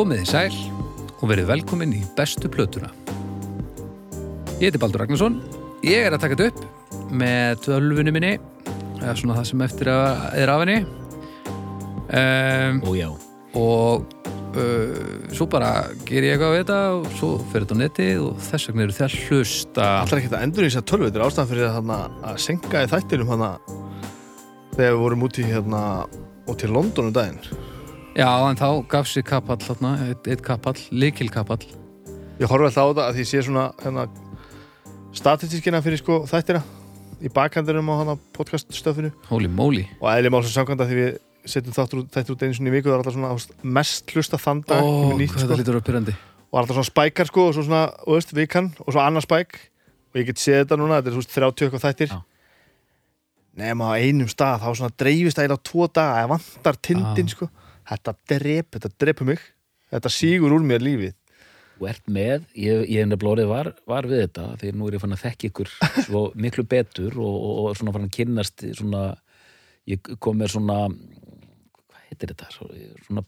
Komið í sæl og verið velkomin í bestu plötuna. Ég heiti Baldur Ragnarsson, ég er að taka þetta upp með tölvunni minni, eða svona það sem eftir að er af henni. Um, Ó já, og uh, svo bara ger ég eitthvað við þetta og svo fer þetta á netið og þess vegna eru þið að hlusta. Alltaf ekki að endur í þess að tölvu Þetta er ástæðan fyrir að, hana, að senka í þættinum hana, þegar við vorum út í hérna, út til London um daginn Já, en þá gaf sér kapall, þarna, eitt, eitt kapall, likil kapall. Ég horfi alltaf á þetta að ég sé svona hérna, statistískina fyrir sko, þættina í bakhandinum á hana, podcaststöfinu Holy moly. og eðli málsum samkvæmda því við setjum þáttur út, þættir út einu sinni í viku það er alltaf svona mest hlusta þann dag er nýtt, sko. og alltaf svona spækar sko og svo svona, þú veist, vikan og svo annar spæk og ég get séð þetta núna, þetta er veist 30 eitthvað þættir Já. nema á einum stað, þá svona dreifist það á tvo daga, það vantar tindin Já. sko, þetta drep, þetta drepur mig þetta sígur úr mér lífið þú ert með, ég, ég er blórið var, var við þetta, því nú er ég fann að þekka ykkur svo miklu betur og, og, og svona fann að kynnast svona, ég kom með svona hvað heitir þetta Svo- svona,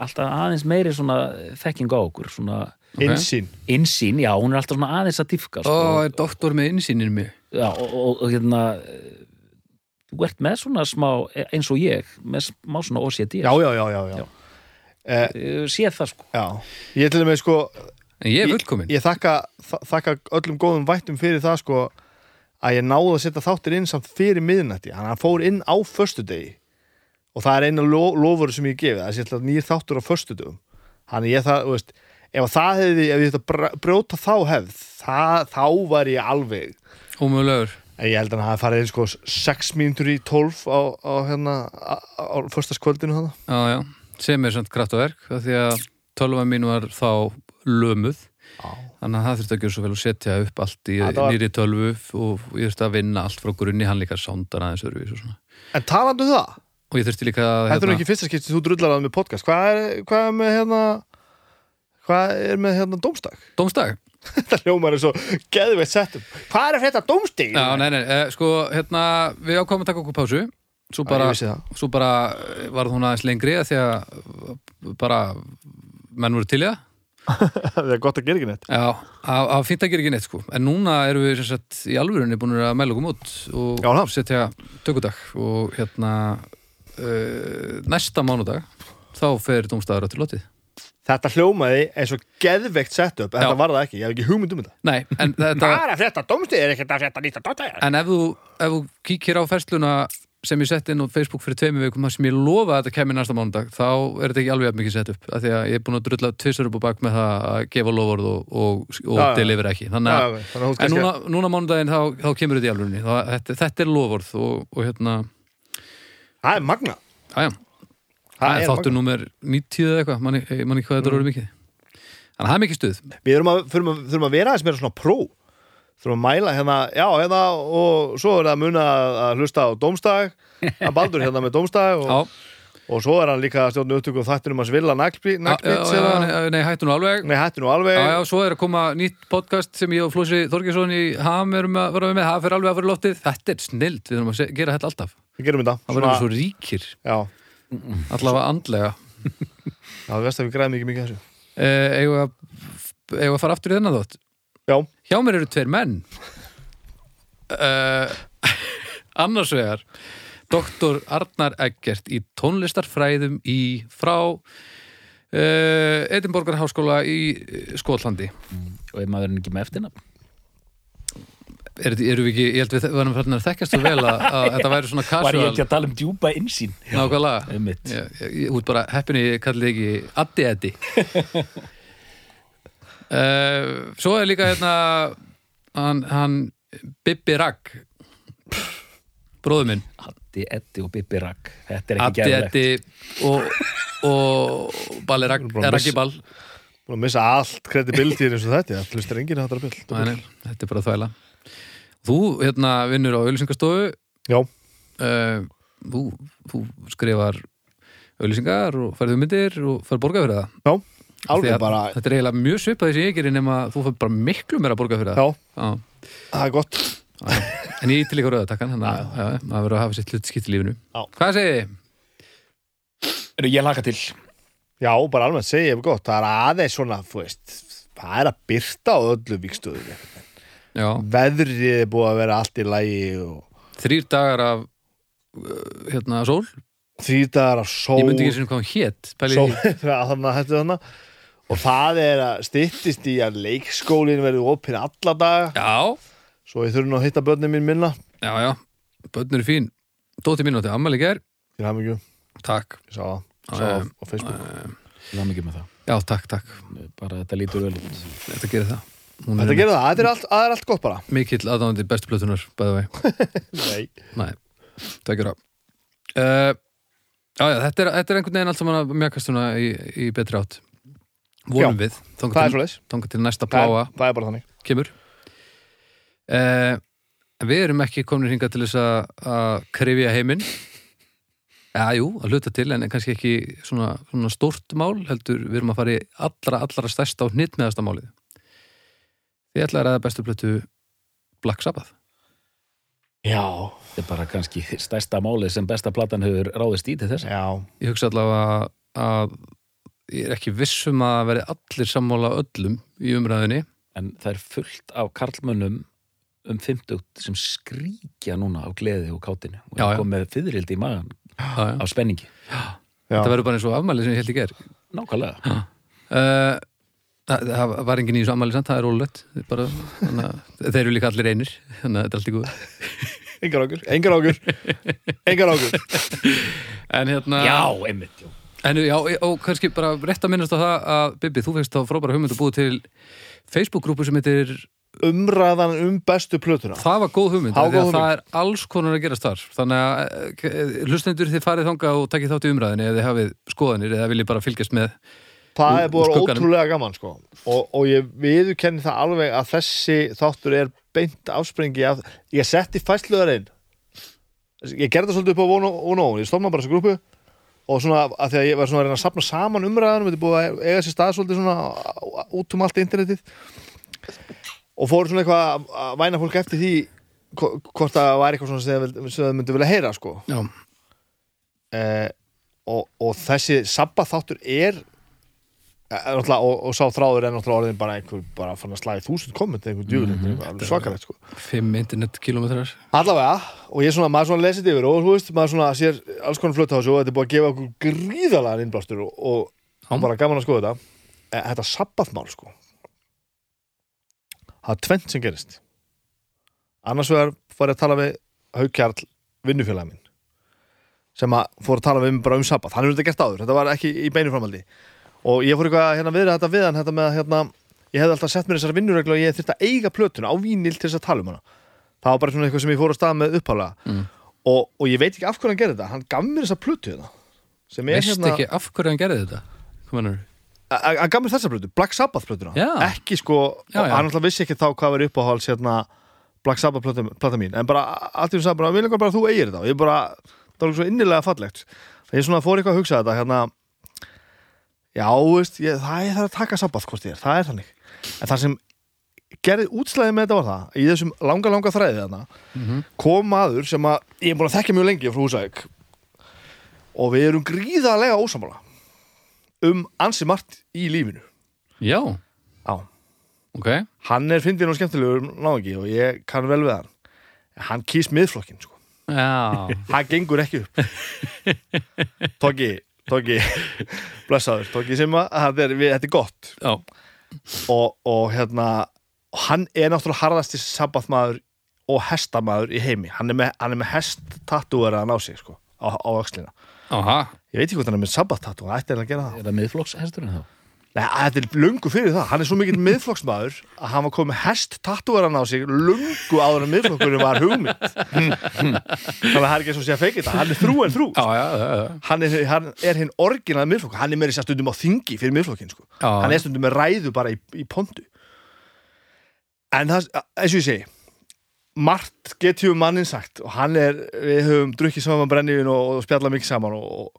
alltaf aðeins meiri svona þekking á okkur, svona Ok. insýn, insýn, já, hún er alltaf svona aðeins að diffka Ó, sko. er doktor með innsýninu mig. já, og, og, og hérna þú ert með svona smá eins og ég, með smá svona OCD já, já, já, já, já. Já. Eh, Ég sé það sko já. ég til og með sko En ég er fullkomin. ég þakka, þa- þakka öllum góðum vættum fyrir það sko að ég náði að setja þáttir inn samt fyrir miðnætti, hann fór inn á föstudegi og það er eina lo lofur sem ég gefi, það er sér nýr þáttur á föstudugum, hann ég það, þú veist ef það hefði, ef ég þetta br- brjóta þá hefð, það, þá var ég alveg, Ómögulegur. En ég held að hann hafi farið sko 6 mínútur í 12 á, á hérna, á, á föstaskvöldinu hann Já, já. Sem er samt kraftaverk, af því að tölva mín var þá lömuð. Þannig að það þurfti að gera svo vel að setja upp allt í var- nýri tölvu og ég þurfti að vinna allt frá grunni, hann líka sándar aðeins örfis og svona. en talandi um það, Og ég þurfti líka að... Þetta er nú ekki fyrsta skipti þú drullar að með podcast Hvað er, hvað er með hérna Hvað er með hérna dómstag? Dómstag? Þetta hljómar er svo geðveitt settum Hvað er þetta dómstig? Já, nei, nei, eh, sko, hérna, við ákvæmum að taka okkur pásu. Svo ég bara, vissi það. svo bara eh, varð hún aðeins lengri að því að eh, bara menn voru til í það. Það er gott að gera ekki neitt Já, að að fínt að gera ekki neitt sko En núna erum við sem sagt í alvörunni búin að mæla okkur út og Já, það. setja tökudag og hérna uh, næsta mánudag þá fer dómstæður til lotið Þetta hljómaði eins og geðveikt setup en Já. Þetta var það ekki, ég hef ekki hugmynd um þetta Nei, en, þetta, Hvað er að frétta dómstig? Er ekkert að nýtt að dómstig? en ef, þú, ef þú kíkir á fersluna sem ég sett inn á Facebook fyrir tveimur vikum sem ég lofa að þetta kemur næsta mánudag þá er þetta ekki alveg jafn mikið sett upp af því að ég er búin að drulla tvisar upp á bak með það að gefa lofórð og, og, og Já, já. delivera ekki þannig Já, að ok, þannig að En núna, núna mánudaginn þá, þá kemur þetta í þá, þetta, þetta er lofórð og, og hérna Það er þáttur númer 90 eða eitthvað, manni, manni hvað þetta er orðið mikið. Þannig að það er mikið stuð. Við þurfum að, þurfum að, þurfum að vera aðeins meira svona pró. Þurfum að mæla hérna, já, hérna og svo er það að muna að að hlusta á dómstag Hann baldur hérna með dómstag og, og svo er hann líka að stjórna upptöku og þættinum að svilla naglbít nei, hættu nú alveg. Nei, hættu nú alveg. Já, já, svo er að koma nýtt podcast sem ég og Flósi Þorgesson í Ham erum að vera með, það fyrir alveg að vera loftið. Þetta er snild, við erum að gera þetta alltaf. Við gerum þetta. Það verðum svo ríkir, Já, allavega andlega. Já það veist að við græðum ekki mikið af þessu. Eh, Eigum við að, við að fara aftur í þennan þátt? Já, Hjá mér eru tveir menn. Uh, Annars vegar Doktor Arnar Eggert í tónlistarfræðum í frá uh, Edinborgar háskóla í eh, Skotlandi. Og ef maður er ekki með eftirnafn er, Eru við ekki, ég held við varum fyrir að þekkjast svo vel að, að þetta væri svona Var ég casual. ekki að tala um djúpa insýn Nákvæmlega. Ég, ég, ég, út bara heppinni kallið ekki Addi Eddi. Uh, Svo er líka hérna hann, hann Bibbi Ragg. Bróður minn. Addi, Eddi og Bibi Ragg. Þetta er ekki Addi gerðlegt Eddi og, og Balli Ragg Búin að eh, Raggi missa- Ball. búin að missa allt credibility eins og þetta Það hlustar enginn að þetta Nei, bill nei, þetta er bara þvæla Þú hérna vinnur á auðlýsingastofu Já, uh, þú, þú skrifar auðlýsingar og færðu myndir og færðu borga fyrir það. Já, alveg að bara Þetta er eiginlega mjög svipað því sem ég gerir nema þú færð bara miklu meira borga fyrir það. Já, Já. það er gott. Já. En ég ítti líka rauðatakkan þannig að já, já, maður verður að hafa sitt hlut skipt í lífinu. Já. Hvað segið þið? Eru ég laka til. Já, bara almennt segi ég gott, það er aðeins svona, þú veist, það er að byrta á öllu vikstöðu. Já, Veðrið er búið að vera allt í lægi og þrýr dagar af uh, hérna sól, þrýdagar af sól. ég myndi ekki sem hvað hún hét pæli sól, því, þannig að þetta þannig. Og það er að styttist í að leikskólinn verður opinn alla daga, já, svo ég þurfi nú að hitta börnin mín minna. já, já. Bönnur er fín, dóttir mín átti ammali ger Til hann ekki, takk, ég sá það, Já, sá það á Facebook. Það er mikið með það. já, takk, takk. Bara þetta lítur vel út. þetta gerir það Þetta er gerir það, þetta er allt, það er allt gott bara. mikill aðdáðandi bestu plötunar bæði vei, Nei. nei, það gera uh, já, já, þetta er, þetta er einhvern veginn allt saman að mjökast svona í, í betri átt vonum Já, við, Það er þangað til, svoleiðis. þangað til næsta Það pláa er, það er bara þannig. kemur uh, við erum ekki komin hingað til þess að, að krifja heiminn Já, jú, að hluta til, en kannski ekki svona, svona stórt mál, heldur við erum að fara í allra, allra stærsta og hnittmeðasta málið. Þið ætla að ræða bestu plötu Black Sabbath. Já, Þetta er bara kannski stærsta málið sem besta platan hefur ráðist í til þess. já. Ég hugsa allavega að ég er ekki vissum að veri allir sammála öllum í umræðinni. En það er fullt af karlmönnum um 50 sem skríkja núna af gleði og kátinu. Og Já, já. það kom með fyririldi í magan Já, já. af spenningi. já. Þetta verður bara eins og afmælið sem ég held í ger. Nákvæmlega. Uh, það, það var engin í þessu afmælið samt, það er að þeir eru líka allir einir, þannig að þetta er allt í góð. Engar águr, engar águr, engar águr. En hérna... Já, einmitt. Já. En já, og kannski bara rétt að minnast á það að Bibi, þú fegst þá frábæra hugmynd að búið til Facebook-grúpu sem heitir Umræðan um bestu plötuna. Það var góð hugmynd, Það það er alls konar að gerast þar Þannig að eh, hlustendur þið farið þanga og takkið þátt í umræðinni eða þið hafið skoðanir eða viljið bara fylgjast með Það er skugganum. ótrúlega gaman sko. og, og ég viðurkenni það alveg að þessi þáttur er beint afsprengi af, ég setti fæsluðar inn. Ég gerði það svolítið upp á von og og ég stofna bara þessu grúpu. Og svona að því að ég var svona að reyna að sapna saman umræðanum þetta er búið að eiga sér stað svolítið svona út um allt internetið. Og fóru svona eitthvað að- væna fólk eftir því hvo- hvort það var eitthvað svona sem þau myndi vilja heyra sko. Eh, og, og þessi sabbaþáttur er og, og sá þráður er náttúrulega orðin bara einhver bara fann að slagi þúsund komment einhver djúvilegt, mm -hmm. svakalegt sko. Fimm internetkilometrar. Allavega, og ég svona, maður svona lesið yfir og þú veist, maður svona sér alls konar flutt á þessu og þetta er búið að gefa okkur gríðalega innblástur og, og Já. bara gaman að skoða þetta. Eh, þetta sabbathmál sko. Það er tvent sem gerist. Annars vegar var ég að tala við Haukjarl vinnufélagi minn sem að fór að tala við bara um sabbath. Hann hefur þetta gert áður, þetta var ekki í beinu framhaldi og ég fór eitthvað að hérna, viðra þetta við hann þetta með að hérna, ég hefði alltaf sett mér þessar vinnureglu og ég þurfti að eiga plötuna á vínil til þess að tala um hana það var bara svona eitthvað sem ég fór að stað með upphálega Mm. og, og ég veit ekki af hverju hann gerði þetta hann gaf mér þessa plötu hérna sem er Veist hérna ekki af hverju hann gerði þetta? A- hann gaf mér þessa plötu, Black Sabbath plötuna Já. ekki sko, Já, já. hann alltaf vissi ekki þá hvað var uppáhalds hérna Black Sabbath plötu, plötu mín, en bara allt í hún sagði bara, við lengur bara að þú eigir þetta og ég bara, það var svo innilega fallegt ég svona fór eitthvað að hugsa þetta hérna já, veist, ég, það er það að taka er, það er þannig. En það sem gerði útslæði með þetta var það í þessum langa, langa þræði þarna Mhm. kom maður sem að ég er búin að þekkja mjög lengi frá Húsæk og við erum gríðarlega ósamála um ansi margt í lífinu. Já, Já, ok. Hann er fyndin og skemmtilegur náðingi og ég kann vel við hann. Hann kýst miðflokkin sko. Já, hann gengur ekki upp. Tóki, Tóki blessaður, Tóki sem að þetta er, við, þetta er gott. Og, og hérna hann er náttúrulega harðasti sabbathmaður og hestamaður í heimi. Hann er með, hann er með hest tattúverðan á sig sko, á, á öxlina. Aha. Ég veit ekki hvort hann er með sabbath tattú hann ætti að gera það. Er það miðflokkshesturinn þá? Nei, þetta er lungu fyrir það, hann er svo mikill miðflokksmaður að hann var komið með hest tattúverðan á sig lungu áður en miðflokkurinn var hugmynd. Þannig að það er ekki eins og sé að feika þetta hann er þrú en þrú. Já, já, já, hann er, hann er hinn orginal miðflokk hann er meira sér stundum á þingi fyrir miðflokkin sko. Hann er stundum með ræðu bara í, í pontu. En það, eins og ég segi margt getjum mannin sagt og hann er, við höfum drukkið saman brenniðin og, og spjalla mikið saman og,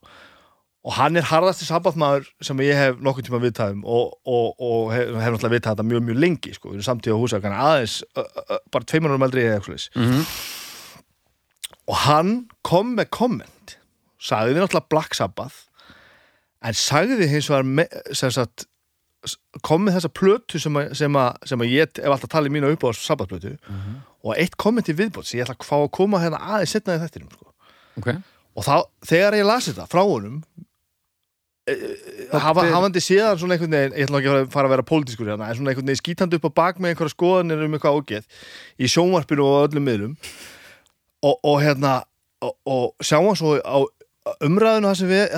og, hann er harðasti sabbathmaður sem ég hef nokkuð tíma viðtæðum og, og, og hef, hef náttúrulega viðtæð þetta mjög mjög lengi sko, við erum samtíð á húsa aðeins, ö, ö, bara tveimur árum eldri eða eitthvað svoleiðis. Mhm. og hann kom með komment sagði við náttúrulega Black Sabbath en sagði hins vegar kom með þessa plötu sem, að, sem, að, sem að ég hef alltaf talið mínu upp á sabbatplötu og eitt kommenti viðbót sem ég ætla að fá að koma hérna aðeins setna í þettinum sko. ok, og þá, þegar ég las þetta frá honum hafa, hafandi séðan svona einhvern veginn, ég ætla ekki að fara- að vera pólitískur hérna, en svona einhvern veginn skítandi upp á bak með einhverja skoðanir um eitthvað ágeð í sjónvarpinu og öllum miðlum. Og, og hérna og, og sjáum svo á umræðinu það sem við,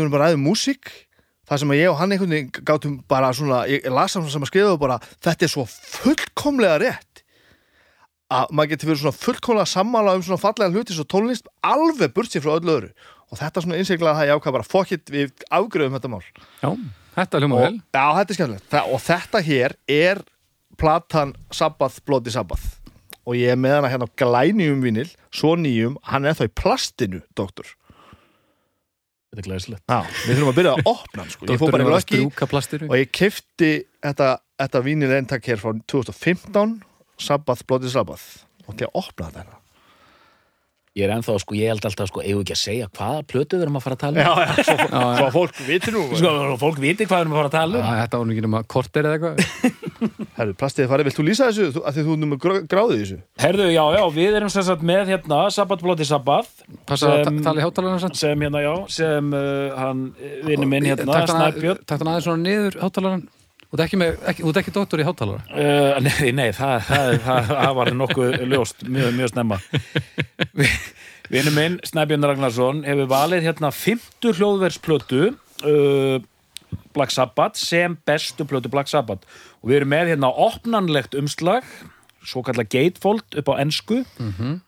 erum bara ræðum músík það sem ég og hann einhvern veginn gátum bara svona, ég, ég las hann sem að skrifa bara, þetta er svo fullkomlega rétt að maður getur verið svona fullkomlega sammála um svona fallega hluti svo tónlist alveg burt sér frá öllu öðru og þetta er svona innsiklega það ég ákvað bara fokkitt við afgröðum þetta mál. Já, þetta hljóma og, vel. Já, þetta er skemmtilegt. Þa, og þetta hér er platan Sabbath, Bloody Sabbath. Og ég er með hana hérna á glænjum vinil svo nýjum, hann er þá í plastinu doktor. Þetta er glæsilegt. Já, við þurfum að byrja að opna hann sko. ég fór bara í að plastiru og ég kefti þetta, þetta vinil eintak hér frá 2015 Sabbath, Bloody Sabbath. Og því að opna þetta hérna Ég er ennþá, sko, ég held alltaf, sko, eigum við ekki að segja hvaða plötu við erum að fara að tala um? Já, já, svo, Já, já. svo að fólk viti nú Sko, fólk viti hvað við erum að fara að tala um. Já, þetta var nú ekki nema korter eða eitthvað. Herru, plastið farið, vilt þú lýsa þessu? Þú- Af því þú erum með gráðið þessu. Herðu, já, já, við erum sem sagt með hérna Sabbat Blóti Sabbat Passa að Sem- ta- tala í hátalarna sann sem hérna, já, sem uh, hann, vinnu minn hérna, Snæbjörn. hann aðeins svona niður hátalaran Þú ert ekki, með, ekki, þú ert ekki doktor í hátalara? Uh, nei, nei, það, það, það, það var nokkuð ljóst, mjög, mjög snemma. Vinnu minn, Snæbjörn Ragnarsson hefur valið hérna 50 hljóðversplötu uh, Black Sabbath sem bestu plötu Black Sabbath. Og við erum með hérna opnanlegt umslag svo kallar gatefold upp á ensku.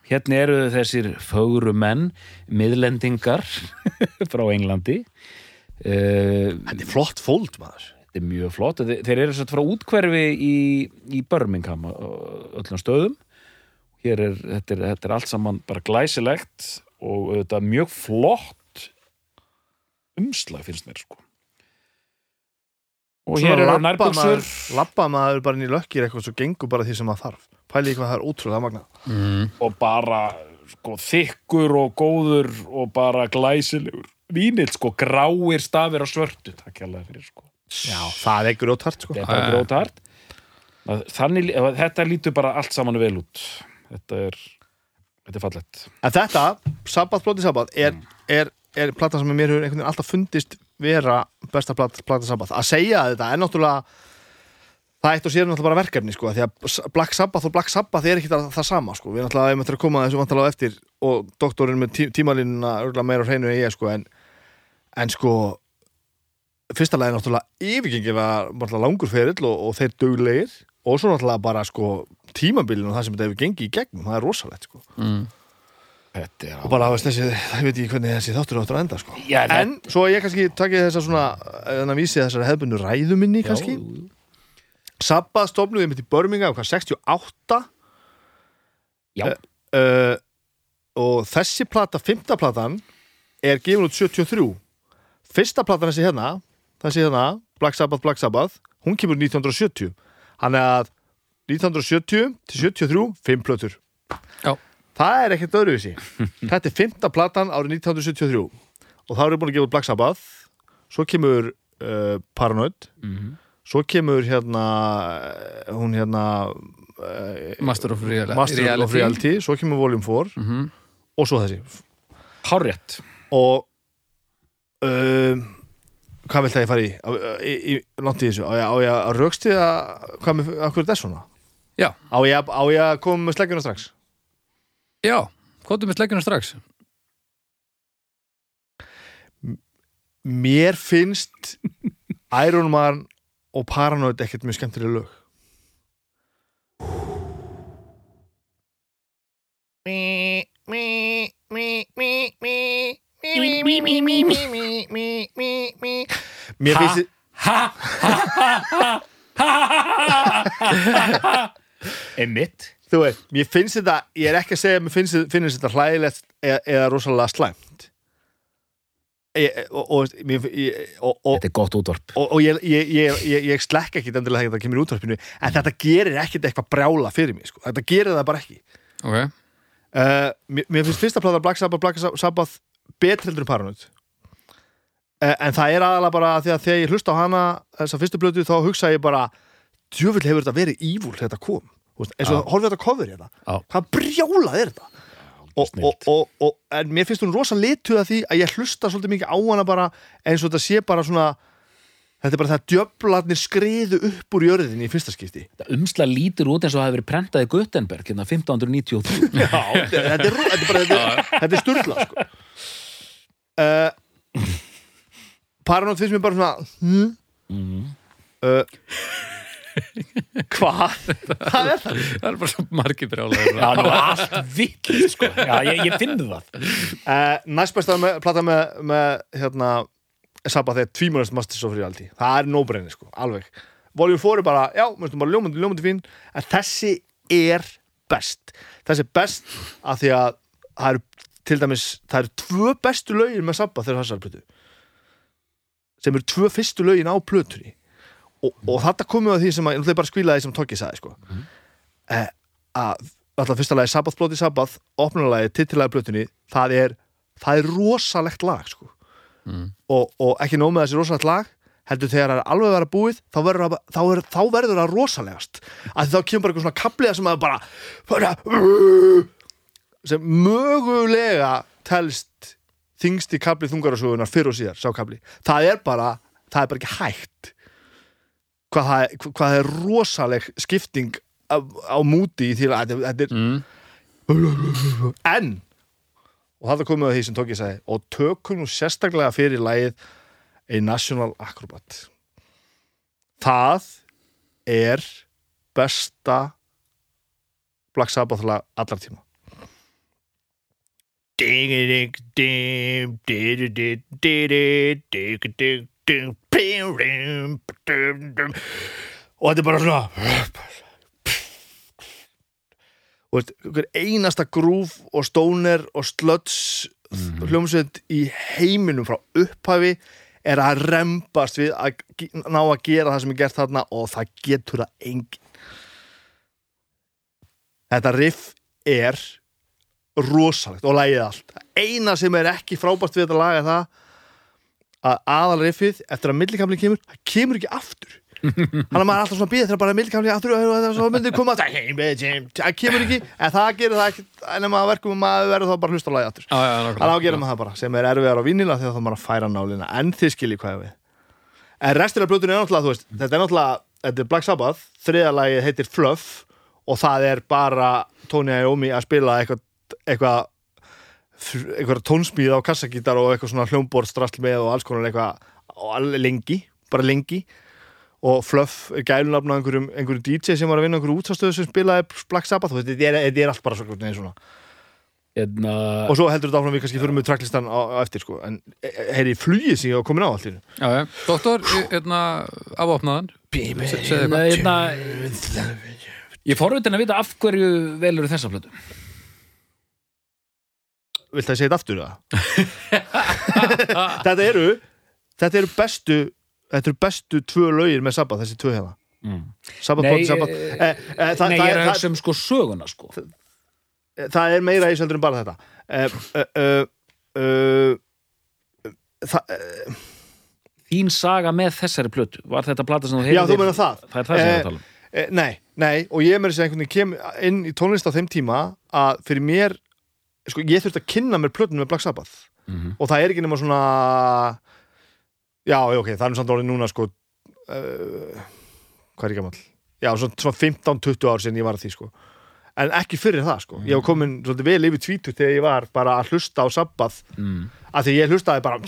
Hérna eru þessir fögru menn miðlendingar frá Englandi. Uh, Þetta er flott fóld, maður Þetta er mjög flott. Þeir, þeir eru sett frá útkverfi í, í Birmingham öllum stöðum. Hér er þetta, er, þetta er allt saman bara glæsilegt og þetta er mjög flott umslag finnst mér sko. Og hér eru nærbuxur. Lappa maður bara inn í lökkir eitthvað svo gengur bara því sem maður þarf Pæli í hvað það er útrúlega magna mm. og bara sko, þykkur og góður og bara glæsilegur. Vínill sko, gráir stafir á svörtu. Takk hérlega fyrir sko. Já, það er grjótart sko. Þetta er grótart. Þannig, þetta lítur bara allt saman vel út. Þetta er þetta er fallett En þetta, Sabbath, Bloody Sabbath er, er, er plata sem mér hefur einhvern veginn alltaf fundist vera besta plata Sabbath Að segja þetta er náttúrulega Það eitt og sér náttúrulega bara verkefni sko því að Black Sabbath og Black Sabbath er ekki það, það sama sko. Við náttúrulega hefum eftir að koma að þessu vantalega á eftir og doktorinn með tí, tímalínuna örgulega meira á hreinu en ég sko en, en sko fyrsta lagi náttúrulega yfirgengilega náttúrulega langur ferill og, og þeir duglegir og svo náttúrulega bara sko tímabilin og það sem þetta hefur gengið í gegnum, það er rosalegt sko. Mm. þetta er og bara veist, þessi, það veit ég hvernig þessi þáttur áttur að enda sko. Já, en svo ég kannski takið þessa svona en að vísi þessari hefðbundu ræðuminni kannski. Sabbath stofnuði mitt í Birmingham hvað 68 já, uh, og þessi plata, fymta platan er gefin út 73 fyrsta platan þessi hérna þessi hérna, Black Sabbath, Black Sabbath hún kemur 1970 hann er að 1970 til 73 fimm plötur. Já. það er ekkert öðruvísi. Þetta er fymta platan árið 1973 og þá eru búin að gefa Black Sabbath. Svo kemur uh, Paranoid. Mhm. svo kemur hérna eh, hún hérna uh, Master of Real Master Reality. of Reality, svo kemur Volume 4 Mhm. og svo þessi. Hárrétt. Og um, hvað vilt það ég fara í? Á, í, í, langt í þessu? Á ég, á ég að raukstiða hvað með, að hverju þetta er svona? Já, á ég, að- á ég að koma með sleggjuna strax? Já, kóttum við sleggjuna strax. Mér finnst Iron Man og Paranoid ekkert mjög skemmtileg lög. Mér finnst þið ha, ha, ha, ha, ha emitt þú veit, mér finnst þetta ég er ekki að segja að mér finnst, finnst þetta hlægilegt eða, eða rosalega slæmt. Ég, og, og, mér, ég, og, og, þetta er gott útvarp. og, og ég, ég, ég, ég, ég slekk ekki endilega þegar þetta kemur í útvarpinu en þetta gerir ekkit eitthvað brjála fyrir mig sko. þetta gerir það bara ekki. Ok, uh, mér, mér finnst fyrsta plata Black Sabbath, Black Sabbath betri heldur en Paranoid. Eh, en það er aðalega bara að því að þegar ég hlusta á hana þessa fyrstu blötu þá hugsa ég bara djöfull hefur þetta verið ívúl þetta kom. Eins og horfið þetta cover hérna. Hvað brjálað er þetta? Og, og, og, og, en mér finnst hún rosa lituð að því að ég hlusta svolítið mikið á hana bara eins og þetta sé bara svona þetta er bara það djöflarnir skriðu upp úr jörðinni í fyrsta skipti. Þetta umsla lítur út eins og hafi verið prentað í Gutenberg hérna 1593 Já, þetta er, er er- er sturla sko. Uh, Paranót finnst mér bara svona hm? mm. uh, Hvað? Hvað er það? það er bara svo margir brjálæður Já, nú allt vitt sko. Já, ég, ég finn það Uh, næst besta með, plata með, með hérna, Sabbath er tvímörnast Masters of Reality það er no-brainer sko, alveg Volume 4 er bara, já, mér finnst bara ljómandi, ljómandi fín en þessi er best þessi er best af því að það eru til dæmis, það eru tvö bestu lögin með Sabbath þegar þessar plötu. Sem eru tvö fyrstu lögin á plötunni. Og, og þetta komið að því sem að, ég ætla bara að skvíla því sem Tokki sagði sko. Eh, að alltaf fyrsta lagi Sabbath Bloody Sabbath opnunarlagi, titilagi plötunni það er, það er rosalegt lag sko. Mm. og, og ekki nóg með þessi rosalegt lag heldur þegar það er alveg að vera búið þá verður þá er, þá verður það rosalegast. Að þá kemur bara eitthvað svona kapliða sem að bara, bara sem mögulega telst þingst í kapli þungarasögunar fyrr og síðar, sá kapli það er bara, það er bara ekki hægt. Hvað það er, hvað það er rosaleg skipting á, á múti í því að þetta, er mm. en og það komið að því sem Tóki sagði og tökum nú sérstaklega fyrir lagið A National Acrobat. Það er besta Black Sabbath allar tíma og þetta er bara svona og veist, einhver einasta grúf og stóner og slöts hljómsveit í heiminum frá upphafi er að rembast við að ná að gera það sem er gert þarna og það getur það engin þetta riff er rosalegt og lægið allt. Eina sem er ekki frábært við þetta lag er það að aðal riffið eftir að millikamlinn kemur, það kemur ekki aftur. Hann er maður alltaf svona býð þegar bara millikamlinn aftur og svo myndir koma það kemur ekki, en það gerir það ekki en ef maður verkum maður verður þá bara að hlusta á lagið aftur. Það er nákvæmlega. ágerum það bara, sem er erfiðar á vínila þegar þá maður að færa nálina, en þið skiljið hvað við. En restir af blötunni er náttúrulega, þú veist, þetta er náttúrulega, þetta er Black Sabbath, þriðalagið heitir Fluff og það er bara Tony Iommi að spila eitthvað, eitthvað, eitthvað tónsmíð á kassagítar og eitthvað svona hljómborðstrasl með og alls konar eitthvað, og lengi, bara lengi og Fluff er gælunafn á einhverjum, einhverjum DJ sem var að vinna á einhverjum útstastöðu sem spilaði Black Sabbath, þú veist, þetta er, þetta er allt bara svona, svona Hérna, og svo heldur þetta áfram við kannski fyrir með tracklistan á, á eftir sko. en heyri flugið sem ég á komin á allir Já, já. Doktor, hérna, afopnaðan. Hérna Ég forvitin að vita af hverju velur þessa plötu vilt það segja þetta aftur það? þetta eru þetta eru bestu þetta eru bestu tvö lögir með Sabbath þessi tvö hérna mm. Sabbath, Nei, Nei, Sabbath. eh, Eh, eh, það, Nei, það, ég er að það, hugsa um sko söguna sko það er meira í seldur en bara þetta uh, það, Þín saga með þessari plötu Var þetta plata sem þú já heyrðir þú meina það Það er það sem ég er að tala um nei, nei, og ég með þess að einhvern veginn kem inn í tónlist á þeim tíma að fyrir mér, sko, ég þurfti að kynna mér plötun með Black Sabbath. Mhm. og það er ekki nema svona já, ok, það er nú samt orðið núna sko uh, hvað er ég gamall? Já, svona, svona 15-20 ár sinni ég var að því sko. En ekki fyrir það sko, ég var komin svolítið vel yfir tvítur þegar ég var bara að hlusta á Sabbath. Mm. að því ég hlustaði bara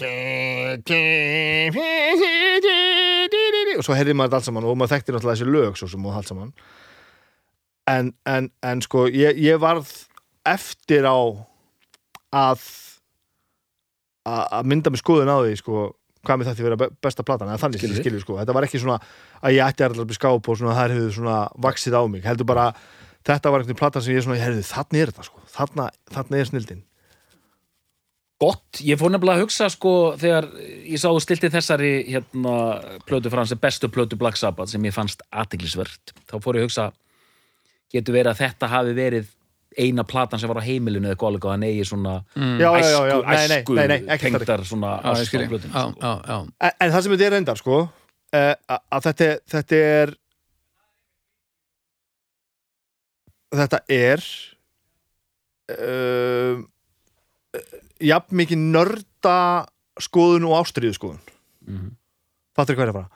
og svo heyrði maður þetta allt saman og maður þekkti náttúrulega þessi lög svo sem og allt saman. En, en, en sko ég, ég varð eftir á að að mynda með skoðun á því sko hvað með þetta vera be- besta platan eða þannig Skilur. skilur, sko, þetta var ekki svona að ég ætti að allir skáp og svona þær hefðu svona vaksið á mig, heldur bara þetta var einhvern platan sem ég svona, heyrðu, þannig er þetta sko. Þarna, þarna er snildin Gott, ég fór nefnilega að hugsa sko þegar ég sá stilti þessari hérna plötu frá hans bestu plötu Black Sabbath sem ég fannst athyglisvert þá fór ég að hugsa getur verið að þetta hafi verið eina platan sem var á heimilinu eða góðlega hann eigi svona Mm. æsku, nei, nei, æsku nei, nei, ekki það tengdar svona Já, ég ást á skil ég. plötunni, Já, sko. já, já. en, en það sem þetta er reyndar sko uh, að þetta, er- þetta er þetta er uh, jafn mikið nörda skoðun og ástriðu skoðun Mhm. fattur hvað er að fara E-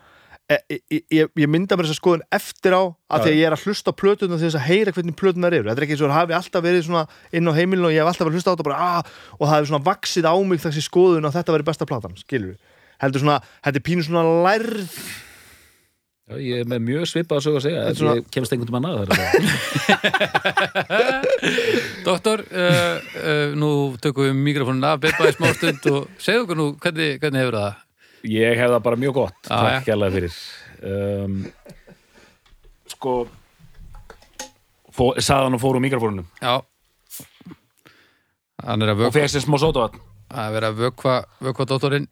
ég, ég, ég mynda mér þessa skoðun eftir á að því að ég er að hlusta á plötuna þess að heyra hvernig plötunar eru, þetta er ekki eins og það hafi alltaf verið svona inn á heimilinu og ég hef alltaf verið að hlusta á þetta bara, ah, og það hefur svona vaksið á mig þessi skoðun að þetta verið besta platan, skilur heldur svona, þetta er pínu svona lærð. Já, ég er með mjög svipað að sögja að segja Þetta svona- ég kemst einhvern veginn að það Doktor, uh, uh, nú tökum við mikrofónin af Beppa í smá stund og segðu okkur nú hvernig, hvernig hefur það Ég hef það bara mjög gott, Já, takk kærlega fyrir. Um, Sko fó, Saðan og fór úr mikrofónunum. Já. Hann er að og vökva, fekk sér smá sótavatn. Að vera að vökva, vökva doktorinn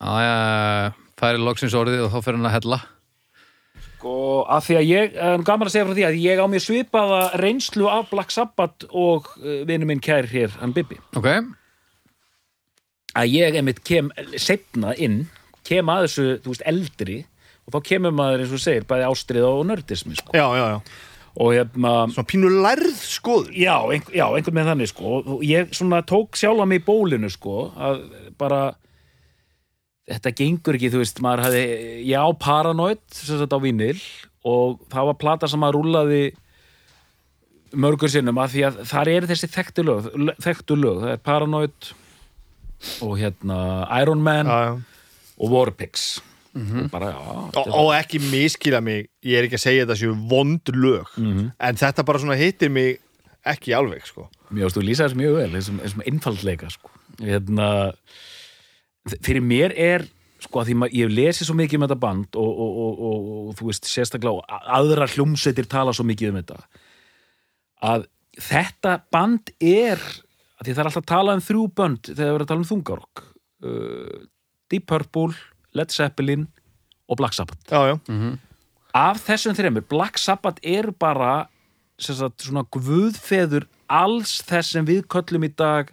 Já, já, færi loksins orðið og þá fyrir hann að hella. Og að því að ég, það er gaman að segja frá því að ég á mér svipaða reynslu af Black Sabbath og uh, vinnu minn kær hér, hann Bibi. Ok, að ég einmitt kem setna inn, kem að þessu veist, eldri og þá kemur maður eins og segir, bæði ástrið og nördismi sko. já, já, já, og hérna svona pínu lærð skoðun. Já, einhver, já, einhvern veginn þannig sko. Og ég svona tók sjálfa mig í bólinu sko að bara þetta gengur ekki, þú veist, maður hafði ég á Paranoid, sem sagt á vínil og það var plata sem maður rúlaði mörgur sinnum að því að þar eru þessi þekktu lög þekktu lög, það er Paranoid og hérna Iron Man já, já. og Warpigs og bara, já, Og, og ekki miskila mig ég er ekki að segja þetta séu vond lög Mhm. en þetta bara svona hittir mig ekki alveg sko Mér varst þú lýsa þess mjög vel, þessum, þessum einfaldleika sko. hérna fyrir mér er sko að því maður, ég hef lesið svo mikið um þetta band og, og, og, og, og þú veist sérstaklega aðra hljómsveitir tala svo mikið um þetta að þetta band er að því það er alltaf að tala um þrjú bönd þegar það er að tala um þungarokk. Uh, Deep Purple, Led Zeppelin og Black Sabbath. Já, já, af þessum þreymur, Black Sabbath er bara sem sagt, svona guðfeður alls þess sem við köllum í dag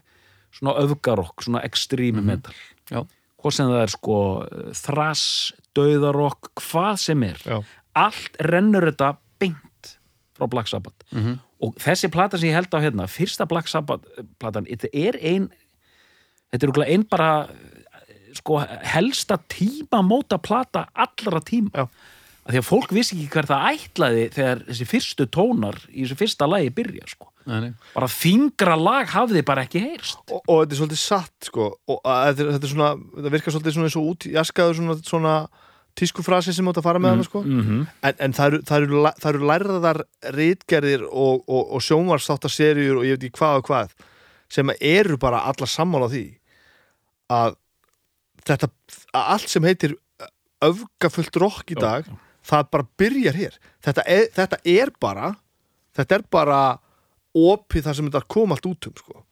svona öfgarokk, svona extreme metal. Já, hvað sem það er sko þrass, döðarokk, hvað sem er. Já. allt rennur þetta beint frá Black Sabbath. Mhm. Og þessi plata sem ég held á hérna fyrsta Black Sabbath eh, platan þetta er ein þetta er örugglega ein bara eh, sko helsta tímamóta plata allra tíma Já. að því að fólk vissi ekki hver það ætlaði þegar þessi fyrstu tónar í þessu fyrsta lagi byrja sko nei, nei. bara þingra lag hafði bara ekki heyrst Og, og þetta er svolítið satt sko og þetta, er- þetta svona, þetta virkar svolítið svona eins og út jaskaður svona, svona tískufrasi sem átt að fara með hana sko -hmm. en, en það eru, það eru, það eru lærðar rítgerðir og, og, og sjónvarsþáttaserjur og ég veit ekki hvað og hvað sem eru bara alla sammála því að þetta, að allt sem heitir öfgafullt rokk í dag það bara byrjar hér þetta er, þetta er bara þetta er bara opið þar sem þetta kom allt út um sko.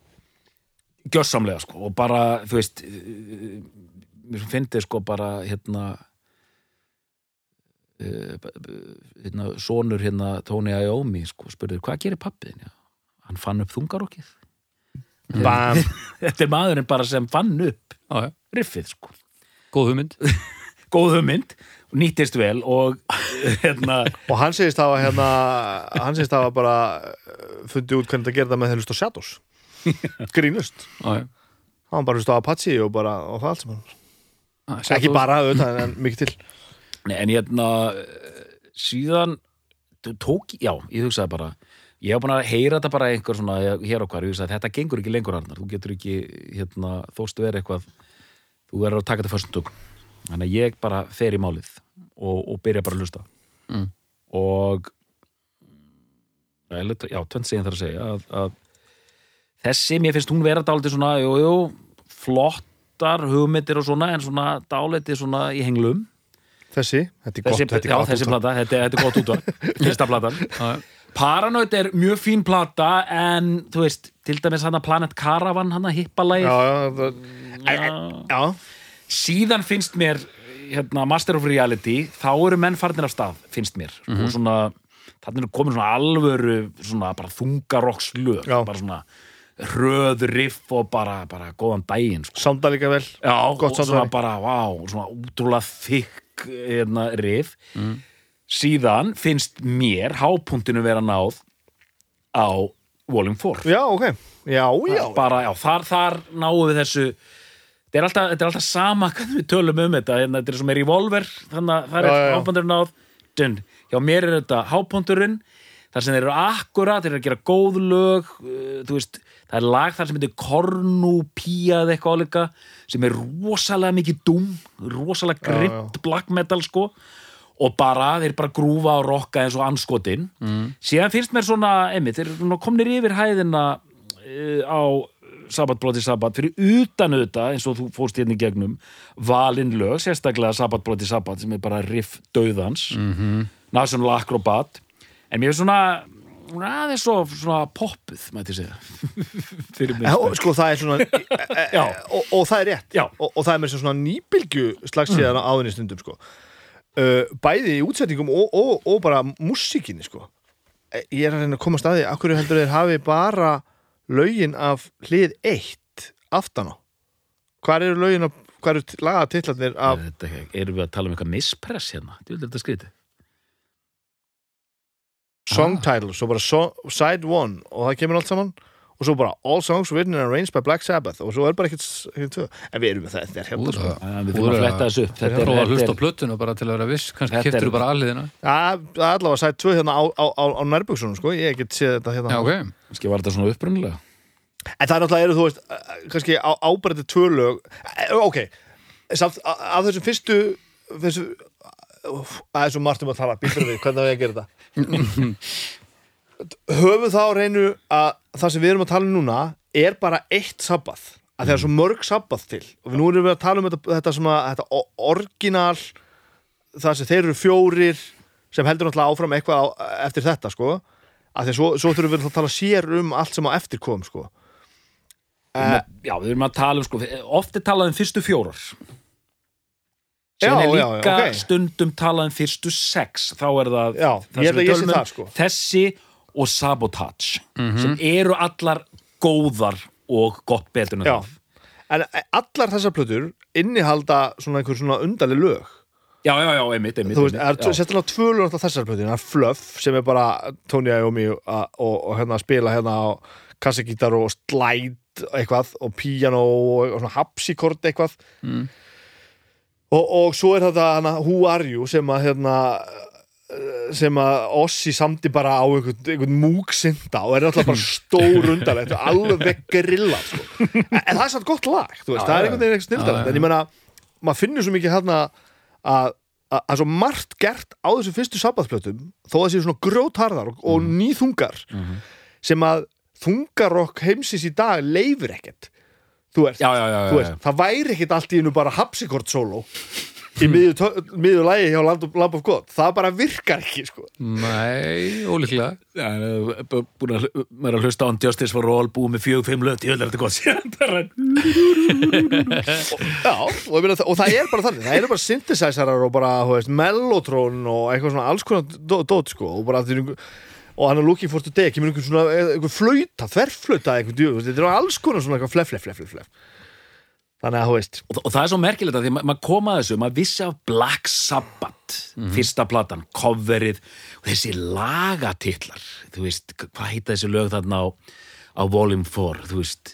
gjössamlega sko og bara þú veist eh, mér finnst sko bara hérna eh, hérna sonur hérna Tony Iommi sko spurði hvað gerir pappiðin já hann fann upp þungarokkið. Þetta er maðurinn bara sem fann upp Já, já, riffið sko. Góð hugmynd. Góð hugmynd nýttist vel og hérna og hann segist það hérna, hann segist það bara uh, fundið út hvernig það gerða með þeir hlust á Shadows. Grínust Já, já. hann bara hlust á Apache og bara og það allt sem hann Ah, ekki bara auðvitað en mikið til Nei, en hérna síðan tók, já, ég hugsaði bara ég hef búin að heyra þetta bara einhver svona hér og hvar, ég hugsaði þetta gengur ekki lengur Arnar, þú getur ekki, hérna, þóstu verið eitthvað þú verður að taka þetta förstum tökum. Þannig að ég bara fer í málið og, og byrja bara að hlusta. Mm. og já, eiginlega- já, tvönd segin þar að segja að, að þessi, mér finnst hún vera dálítið svona, jú, jú, flottar hugmyndir og svona, en svona dálítið svona í henglum þessi, þetta er gott, þessi, þetta er já, gott þessi útvarp. plata, þetta, þetta er gott útvar fyrsta platan. Paranoid er mjög fín plata en þú veist, til dæmis hann að Planet Caravan hann að hippalægir. Já, já, já, síðan finnst mér hérna, Master of Reality, þá eru menn farnir af stað, finnst mér. Og svona þannig er komin svona alvöru svona bara þungarokslög bara svona hröð riff og bara, bara góðan daginn sko. Sánda líka vel. Já, Gott og svona bara, vá, svona útrúlega þykk hérna, riff. Síðan finnst mér hápuntinu vera náð á Volume 4 Já, ok. Já, já. Bara, já, þar, þar náum við þessu. Þetta er alltaf, þetta er alltaf sama hvernig við tölum um þetta, hérna, þetta er sem er revolver þannig að það Já, er já, já. hápunturinn náð. Dun. hjá mér er þetta hápunturinn þar sem þeir eru akkurat, þeir eru að gera góð lög uh, þú veist, það er lag þar sem heitir Kornupía eða eitthvað álíka sem er rosalega mikið dúm rosalega grimt black metal sko. Og bara, þeir bara grúfa og rokka eins og anskotin mm. síðan finnst mér svona, einmitt, þeir komnir yfir hæðina uh, á Sabbat Bloody Sabbat fyrir utan auðvitað eins og þú fórst hérna í gegnum valin lög, sérstaklega Sabbat Bloody Sabbat sem er bara riff döðans mm -hmm. National Acrobat. En mér er svona svona aðeins svo svona poppuð, mætti segja. Og sko. það er svona e, og, og það er rétt. Og, og það er með svona nýbylgju slagsíðan á þenni stundum sko. Uh, bæði í útsetningum og, og, bara músíkinni sko. Eh, ég er að reyna að koma staði akkur heldur þeir hafi bara lögin af hlið eitt aftan á? Hvað eru lögin af hvað eru lagatitlarnir af erum við að tala um eitthvað mispress hérna? Þetta skrítið song title, svo bara so, side one og það kemur allt saman. Og svo bara all songs written and arranged by Black Sabbath og svo er bara ekkert, en við erum með það, þetta er hérna sko. Við þurfum að fletta þessu upp. Þetta er er- að hlusta á plötuna bara til að vera viss. Kannski keftur þú bara aðliðina. Já, það er allavega sætt tvö hérna á, á, á, á nærbuksunum sko, ég get séð þetta hérna. Já, ok. Kannski var þetta svona upprunnilega En það er náttúrulega, eru þú veist, eh, kannski á, ábærið tvö lög. Eh, Ok, samt af þessum fyrstu þessu Það er svo margt um að tala, býtur við, hvernig á ég að gera þetta? Höfum þá reynu að það sem við erum að tala um núna er bara eitt sabbath að það er svo mörg sabbath til. Og við nú erum við að tala um þetta, þetta, svona, þetta orginal það sem þeir eru fjórir sem heldur náttúrulega áfram eitthvað á, eftir þetta sko. Að því að svo, svo þurfum við að tala sér um allt sem á eftir kom sko. Uh, Já, við erum að tala um sko Oft er talað um fyrstu fjórar Síðan er líka já, ok. stundum talað um fyrstu sex. Þá er það það um, það, sko. Þessi og Sabotage sem eru allar góðar og gott betur en það. En allar þessar plötur innihalda svona einhver svona undarleg lög. Já, já, já, einmitt, einmitt, Þú veist, það er sérstaklega tvö lög alltaf þessar plötur Það er Fluff sem er bara Tony Iommi og, og, og hérna spila hérna á kassagítar og slide eitthvað og piano og, og svona hapsikord eitthvað. Mm. Og, og svo er þetta hana, Who Are You sem að hérna sem að Ossi samdi bara á einhvern, einhvern múksinda og er alltaf bara stór undarlegt og alveg grilla sko. en, en það er samt gott lag veist, Já, það er einhvern veginn eitthvað já. en ég meina, maður finnur svo mikið hérna að að að svo margt gert á þessu fyrstu sabbathplötum þó að það séu svona grjótarðar og, og nýþungar Mhm. sem að þungarokk heimsins í dag leifir ekkert þú veist, Já, já, já, þú já, veist það væri ekkert allt í hennu bara hapsikort sóló í miðju, miðju lægi hjá Land of, Lamb of God. Það bara virkar ekki sko. Nei, ólíklega. Já, eh, búin að er að hlusta á Justice for All búið með fjög, fimm löt, ég vil þetta gott Já, og, ég meina, það- og það er bara þannig það eru bara synthesizerar og bara þú veist, mellotron og eitthvað svona alls konar dó- dót sko, og bara því og hann er looking for today, kemur einhver svona einhver flauta, þverflauta þetta er alls konar svona fleff, fleff, fleff, fleff þannig að þú veist. Og, og það er svo merkilegt að því að ma- maður kom að þessu maður vissi af Black Sabbath fyrsta platan, coverið og þessi lagatitlar þú veist, hvað heita þessi lög þarna á, á Volume 4 þú veist.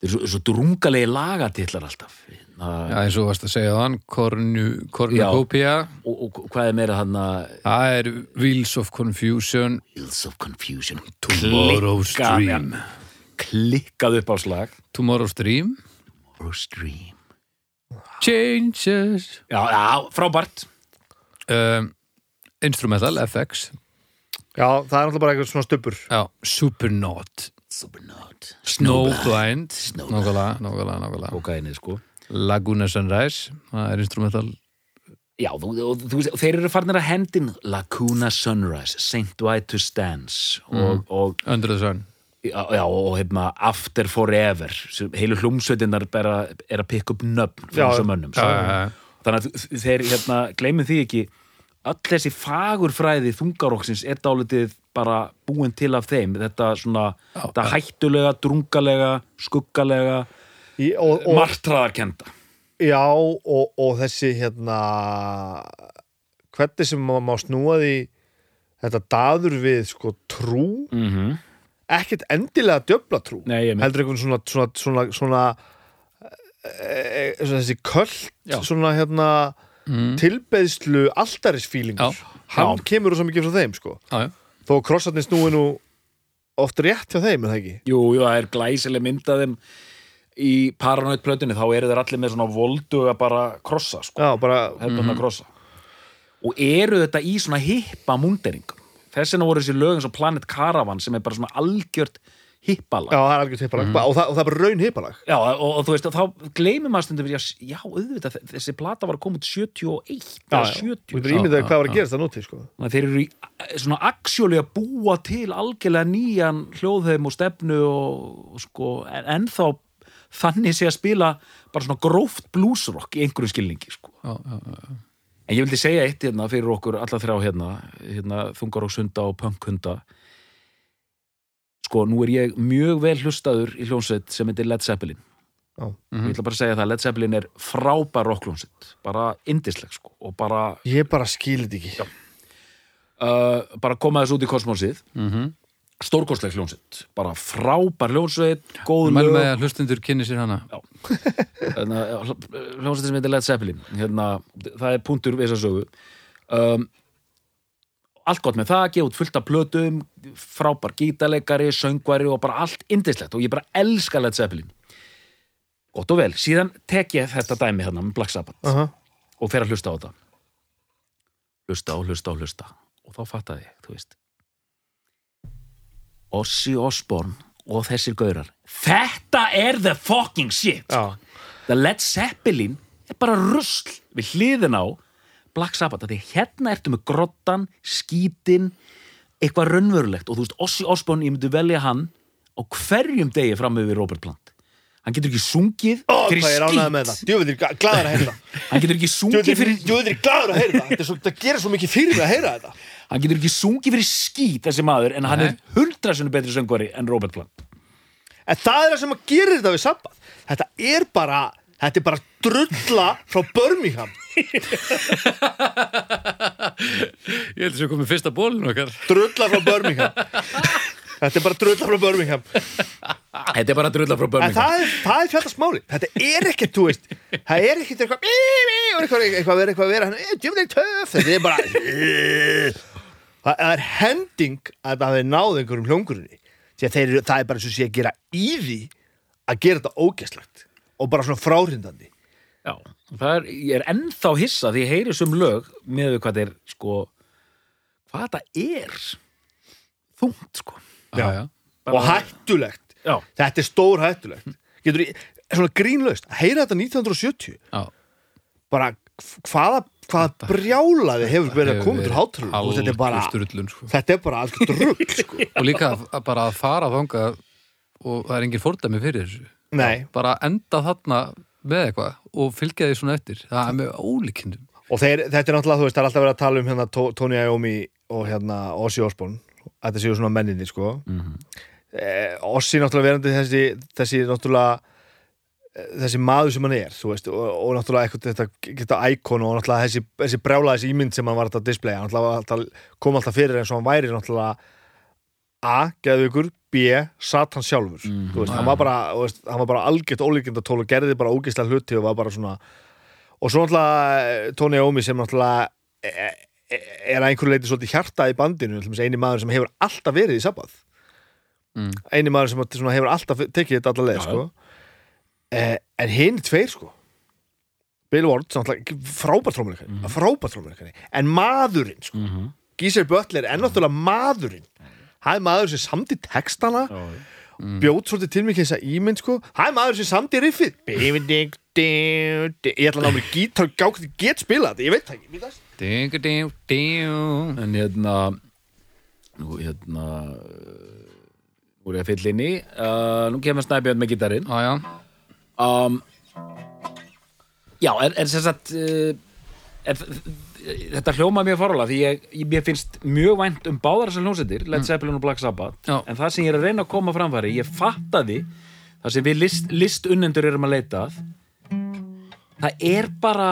Þeir eru svo, svo drungalegi lagatitlar alltaf Já, það, eins og varst að segja þann Kornukópía og, og hvað er meira þarna? Það er Wheels of Confusion. Wheels of Confusion. Tomorrow's Klikkað- Dream. klikkað upp á slag. Tomorrow's Dream. Tomorrow's Dream. Changes. Já, já, frábært. Um, Instrumental, FX Já, það er náttúrulega bara eitthvað svona stubbur. Já, Supernaut. Supernaut. Snowblind. Snowblind. Nákvæmlega, nákvæmlega, nákvæmlega. Kokainið sko Laguna Sunrise Það er instrumental. Já, þú, þú þeir eru farnir að hendin Lacuna Sunrise, St. White to Stance og, og, Under the Sun. Já, já, og hefna, After Forever heilu hlumsveitinnar er, að- pikka upp nöfn Já, þessum já. þannig að þeir hérna, gleymum því ekki öll þessi fagurfræði þungaróksins er dálítið bara búin til af þeim. Þetta svona, Já, þetta hættulega, drungalega skuggalega, martraðarkenda Já, og, og þessi hérna hvernig sem maður má snúa því þetta daður við sko trú mm -hmm. ekkert endilega djöfla trú Nei, heldur einhvern svona svona, svona, svona, e, e, svona þessi köld Já. svona hérna mm. tilbeðslu alltarisfílingur Já. hann Já. kemur svo mikið frá þeim sko Já, þó krossarnir snúi nú oft rétt hjá þeim, er það ekki? Jú, jú, það er glæsileg mynd af þeim í Paranoid plötunni, þá eru þeir allir með svona volduga bara krossa, sko, Já, bara hefðbundna krossa. Og eru þetta í svona hippa múnderingum? Þess vegna voru þessi lög eins og Planet Caravan sem er bara svona algjört hippalag. Já, það er algjört hippalag. Og, það, og það er bara raun hippalag. Já, og, og þú veist, þá gleymir maður stundum að, já, auðvitað, þessi plata var komið 71 eða 70 Þú getur ímyndað Já, hvað var já, að gerast það núti sko. Að þeir eru í, svona aksjóli að búa til algjörlega nýjan hljóðheim og stefnu og, og sko, en ennþá þannig sé að spila bara svona gróft bluesrock í einhverju skilningi sko. Já, já, já. En ég vildi segja eitt hérna fyrir okkur alla þrjá hérna, hérna þungar og sunda og punkhunda. Sko, nú er ég mjög vel hlustaður í hljónsveit sem heitir Led Zeppelin. Já. Ég ætla bara að segja það, Led Zeppelin er frábær rockljónsveit, bara indisleg sko, og bara, Ég bara skilit ekki. Uh, bara koma þess út í kosmosið. Mm stórkostleg hljónsveit, bara frábær hljónsveit, góð Mælum með að hlustundur kynni sér hana. Hérna, hljónsveit sem heitir Led Zeppelin hérna, það er punktur við þess að sögu. Um, allt gott með það, gefa út fullt af plötum frábær gítarleikari, söngvari og bara allt indislegt og ég bara elska Led Zeppelin. Gott og vel, síðan tek ég þetta dæmi hérna með Black Sabbath. Uh og fer að hlusta á þetta. Hlusta og hlusta og hlusta. Og þá fattaði ég, þú veist Ossi Osborn og þessir gaurar. Þetta er the fucking shit. Já, the Led Zeppelin er bara rusl við hliðin á Black Sabbath, því hérna ertu með grottan, skítin eitthvað raunverulegt. Og þú veist, Ossi Osborn, ég myndi velja hann á hverjum degi fram yfir Robert Plant. Hann getur ekki sungið Ó, fyrir með skít. Djöfull er glæður að heyra það. Hann getur ekki sungið fyrir Djöfull er glæður að heyra það. Þetta gerir svo mikið fyrir að heyra þetta hann getur ekki sungið fyrir skít þessi maður en hann Nei. er hundra sinni betri söngvari en Robert Plant En það er það sem að gerir þetta við Sabbath Þetta er bara Þetta er bara drulla frá Birmingham Ég held að sér komið fyrsta bólinu okkar Drulla frá Birmingham Þetta er bara drulla frá Birmingham þetta er bara drulla frá En Birmingham það er, það er fjallast máli Þetta er ekkert, þú veist Það er ekkert eitthvað bí, og eitthvað, eitthvað vera, eitthvað "Eh, Djöfull er töff Þetta er bara Það er hending að það hafi náð einhverjum hljóngurinn Því að þeir, eru- það er bara svo sé að gera í því að gera þetta ógeslagt og bara svona fráhrindandi. Já, það er, ég er ennþá hissa því ég heyri sum lög með hvað þetta er sko hvað þetta er þungt sko. Já, já, og hættulegt. Já, Þetta er stór hættulegt Getur í, svona grínlaust að heyra þetta 1970 já. bara hvaða, hvaða brjálaði hefur verið að koma til hátrú Algjör þetta er bara sko. þetta er bara algjör rugg sko. Og líka að, að bara að fara þangað og það er engin fordæmi fyrir þessu. Nei, bara enda þarna með eitthvað og fylgja því svona eftir. Það er með ólíkindum. Og þeir, þetta er náttúrulega, þú veist, það er alltaf verið að tala um hérna Tony Iommi og hérna Ossi Osborn þetta séu svona menninni, sko. Eh, Ossi náttúrulega verandi þessi, þessi náttúrulega þessi maður sem hann er, veist og, og náttúrulega eitthvað þetta geta íkon og náttúrulega þessi, þessi brjála, þessi ímynd sem hann var að displaya, hann alltaf, kom alltaf fyrir eins og hann væri náttúrulega A, geðugur, B, Satan sjálfur. Þú veist, hann var bara, veist, hann var bara algjört ólíkindatól og gerði bara ógeðslega hluti og var bara svona og svo náttúrulega Tony Iommi sem náttúrulega e- e- er að einhverju leiti svolítið hjarta í bandinu eini maður sem hefur alltaf verið í Sabbath. Mm. eini maður sem hefur alltaf tekið þetta allar leið sko. Eh, en hinn tveir sko. Bill Ward, náttúrulega frábært trómuleikari Mhm. frábært trómuleikari, en maðurinn sko. mm -hmm. Geezer Butler er náttúrulega maðurinn. Það er maður sem samdi textana bjóð svolítið til mig þess að ímynd sko. Það er maður sem riffið. Bing, ding, ding. ég ætla að ná mér gítar gátt get spila þetta, ég veit það ekki. En hérna nú hérna nú er ég að fylla inn í. Uh, nú kemur Snæbjörn með gitarinn Já, já, um, Já, er, er sem sagt uh, en þetta hljóma mjög farulega því ég, ég, finnst mjög vænt um báðar þessar hljómsveitir, Led Zeppelin og Black Sabbath Já. en það sem ég er að reyna að koma framfæri ég fattaði, það sem við list, listunnendur erum að leita að það er bara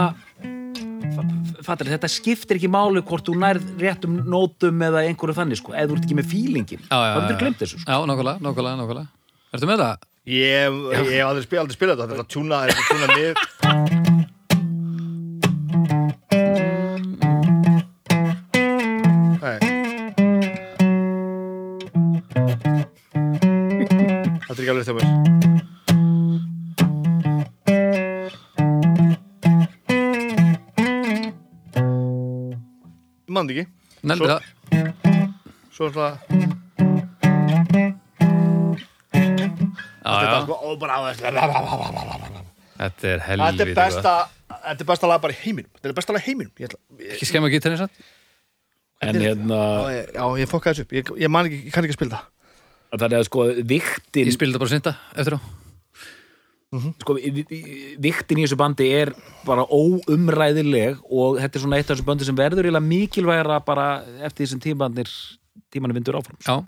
fa- fattar, þetta skiptir ekki máli hvort þú nærð réttum nótum eða einhverju þannig sko, eða þú ert ekki með fílingin þá já. glemt þessu sko. Já, nákvæmlega, nákvæmlega, nákvæmlega Ertu með það? Ég, ég hef aldrei spilað, spilað þetta Þetta er að tjúna, þetta er tjúna Nei. Þetta er ekki alveg þjómur Ég mann ekki. Svo- það Svo svona Já, bara þetta er Þetta er besta Þetta er besta lag bara í heiminum. Þetta er besta lag í heiminum. Ég, ætla, ég, Ekki skemma gítarinn satt? en hérna, já, ég, já, ég fokkaði þessu upp. Ég, ég man ekki, ég kann ekki að spila það. Það er sko viktin Ég spildi þetta bara synda eftir á. Sko, vi- vi- viktin í þessu bandi er bara óumræðileg og þetta er svona eitt af þessu bandi sem verður eiginlega mikilvægra bara eftir þessum tímanir tímanir vindur áfram. Já,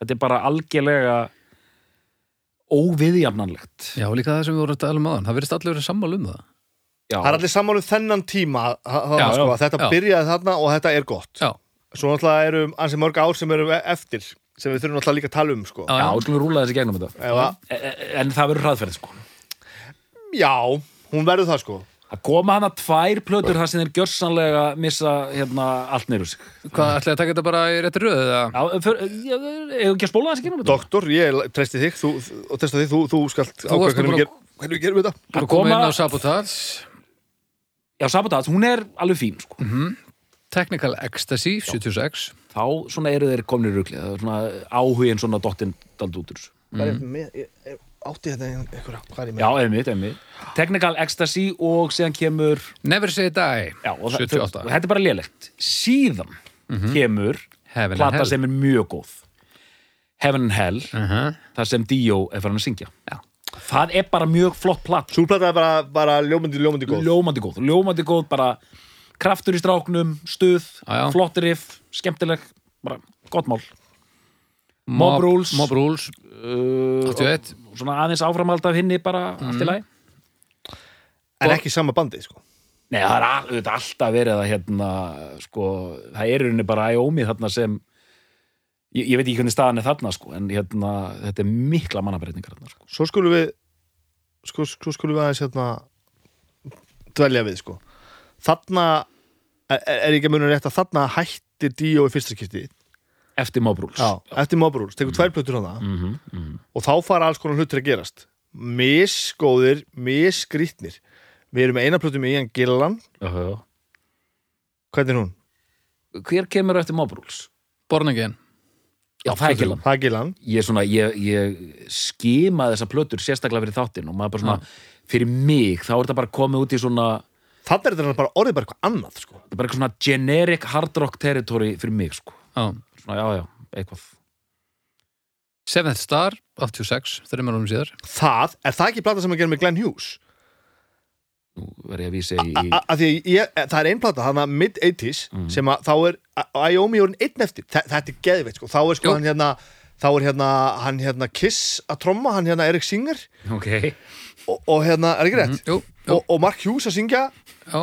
þetta er bara algjörlega óviðjafnanlegt. Já, líka það sem við vorum að tala um aðan Það verðist allir verið sammála um það. Já, Það er allir sammálu þennan tíma Já, sko, já, Þetta já. byrjaði þarna og þetta er gott. Já, Svo náttúrulega eru ansi mörg ár sem eru eftir sem við þurfum náttúrulega líka að tala um sko. já, já, já, skulum rúla þessi gegnum þetta. Ef að- E- e- en það verður hraðferð sko. Já, hún verður það sko að koma hana tvær plötur þar sem þeir gjörsanlega missa hérna allt neyru sig. Hvað, ætlaði að taka þetta bara í rétti röðu eða? já, fyrir, ég, ég, ekki að spóla gegnum þetta? Doktor, ég treysti þig þú, og testa þig, þú, þú skalt nú hvernig við gerum þetta. Að koma inn á Sabotage. Já, Sabotage, hún er alveg fín sko. Technical Ecstasy, 76 þá svona eru þeir komnir rugli það er svona áhugin svona dottinn dald út úr er með, ég, ég, átti þetta einhverja, hvað er ég með? já, einmitt, einmitt. Technical Ecstasy og síðan kemur Never Say Die, já, og það- 78 þetta er bara lélegt. Síðan kemur Heaven and plata sem er mjög góð. Heaven and Hell uh -huh. þar sem Dio er farin að syngja. Já. það er bara mjög flott platt Súlplata er bara, bara ljómandi, ljómandi góð. Ljómandi góð, ljómandi góð bara kraftur í stráknum, stuð já. flott riff, skemmtileg bara gott mál. Mob Rules. Mob Rules, uh, 81 svona aðeins áframhald af hinni bara allt í lagi. En ekki sama bandið sko. Nei, það er al- auðvitað alltaf verið að hérna, sko, það er rauninni bara Æómi þarna sem ég, ég veit ekki hvernig staðan er þarna, sko en hérna, þetta er mikla mannabreitingar þarna, sko. Svo skulum við sko, svo skulum við aðeins hérna dvelja við sko. Þarna er, er ekki að munum rétt að þarna hættir Díó í fyrsta skipti Eftir Mob Rules. Já, eftir Mobrúls, tekur tvær plötur hana mm -hmm, mm -hmm. og þá fara alls konar hlutur að gerast. Misgóðir, misgrítnir við erum með eina plötu með Ian Gillan. Hvernig er hún? Hver kemur eftir Mob Rules? Born Again. Já, það er ekki Það er Gillan. Ég, svona, ég, ég skimaði þessa plötur sérstaklega fyrir þáttinn og maður bara svona, fyrir mig, þá er þetta bara komið út í svona, Þannig er þetta bara orðið bara eitthvað annað sko. þetta er bara eitthvað svona generic hard rock territory fyrir mig, sko. Svona, já, já, eitthvað. Seventh Star, 86 þreymar árum síðar. Það, er það ekki plata sem að gera með Glenn Hughes? nú verð ég að vísa í, í A- að því ég, það er ein plata, hann að mid-80s sem að þá er Æomi orðin einn eftir, Þa, þetta er geðveitt sko. þá er sko Jú. hann hérna þá er hérna, hann hérna Kiss að tromma, hann hérna Erik Singer. Ok, og, og hérna, er ekki rétt? Jú, jú, Og, og Mark Hughes að syngja? Já.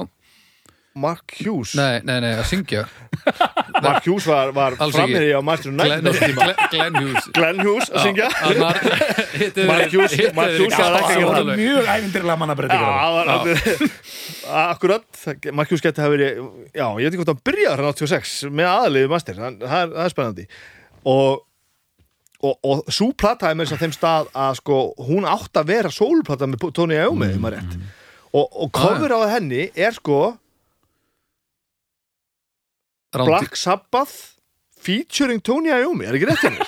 Mark Hughes. Nei, nei, nei, að syngja Mark Hughes var, var Alls frammeiri á Master tíma. Glenn, Glenn Hughes. Glenn Hughes að syngja. Mark Hughes- Mark Hughes var ekki að mjög var alveg Akkurat, Mark Hughes geti hafa verið Já, ég veit ekki hvort hann byrjaði hann 86 með aðaliðu master, það, er, það er spennandi. Og og, og svo plata er með þess að þeim stað að sko, hún átt að vera sólplata með Tony Iommi, mm. og, og cover á henni er sko Rándi Black Sabbath featuring Tony Iommi, er ekki rétt henni?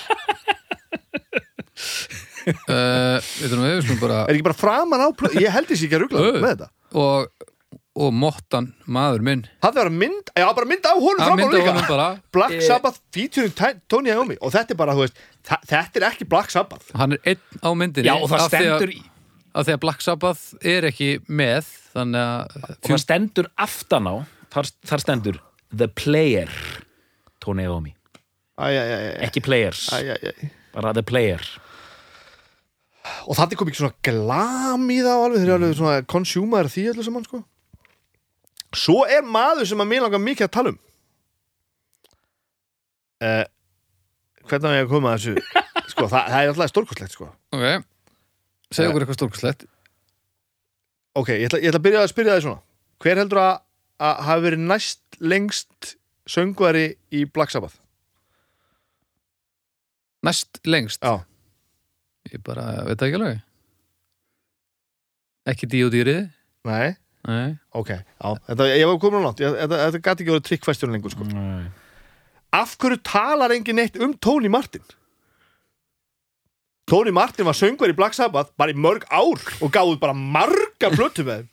uh, skulum bara er ekki bara framan á ég held þessi ekki að ruggla með þetta. og, og Mottan, maður minn. Það var mynd, já bara mynd á honum að fram á líka. honum bara. Black Eh. Sabbath featuring Tony Iommi. Og þetta er bara, þú veist, þetta er ekki Black Sabbath. Hann er einn á myndinni já, og það að- stendur í- af því að Black Sabbath er ekki með þannig að og það stendur aftan á þar, þar stendur The Player Tony Iommi, ekki Players. Bara The Player. Og það kom ekki svona glam í það alveg, þeir eru alveg svona consumer því öllu saman sko. Svo er maður sem að mér langar mikið að tala um. Uh, Hvernig á ég að koma að þessu? Sko, það, það er alltaf stórkostlegt sko. Ok, segja okkur eitthvað stórkuslegt Ok, ég ætla, ég ætla að byrja að spyrja það svona. Hver heldur að, að hafi verið næst lengst söngvari í Black Sabbath? Næst lengst Já. Ég bara veit ekki alveg Ekki dí og dýrið Nei, Nei, ok, já, þetta, ég var komin á langt ég, Þetta, þetta gæti ekki verið trikkfæstjón lengur sko Nei. Af hverju talar engin neitt um Tony Martin? Tony Martin var söngvar í Black Sabbath bara í mörg ár og gáði bara marga plötu með þeim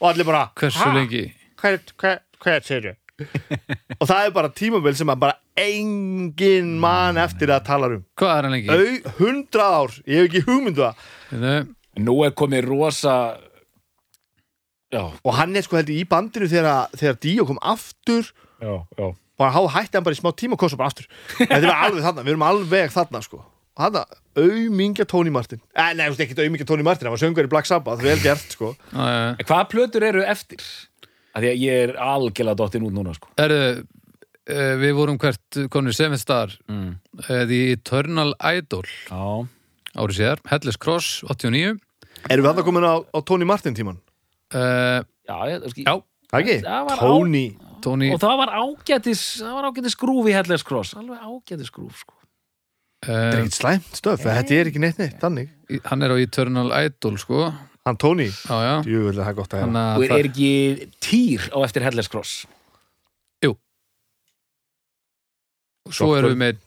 og allir bara hversu "Ha? lengi Hver, hver, hver segir og það er bara tímabil sem að bara engin mann eftir að tala um. Hvað er hann lengi? Au, hundrað ár, ég hef ekki hugmyndu það. Nei, Nú er komið rosa Já, og hann er sko heldur í bandinu þegar, þegar Dio kom aftur. Já, já. Bara há hætti hann bara í smá tíma og kosa bara aftur. Þetta er alveg þarna, við erum alveg þarna sko. Og þarna, auðmingja Tony Martin. Eh, nei, ekki auðmingja Tony Martin hann var söngur í Black Sabbath, vel gert sko. Já, já. En Hvaða plötur eru eftir? Af því að ég er algjörlega dottin út núna sko. Herðu, uh, við vorum hvert konur Seventh Star mm. uh, The Eternal Idol. Já, árið síðar, Hellis Cross 89 erum við þarna komin á, á Tony Martin tíman uh, já, ég, sko, Já, ekki? Það var Tony. Tony. Og það var ágætis Það var ágætis skrúf í Hellers Cross. Alveg ágætis skrúf sko. þetta er uh, ekkert slæmt stöf, þetta er ekki neitt neitt þannig, Hann er á Eternal Idol sko hann Tony? Já, já. Jú, það er gott að hérna Og er ekki týr á eftir Hellers Cross? Svo erum við með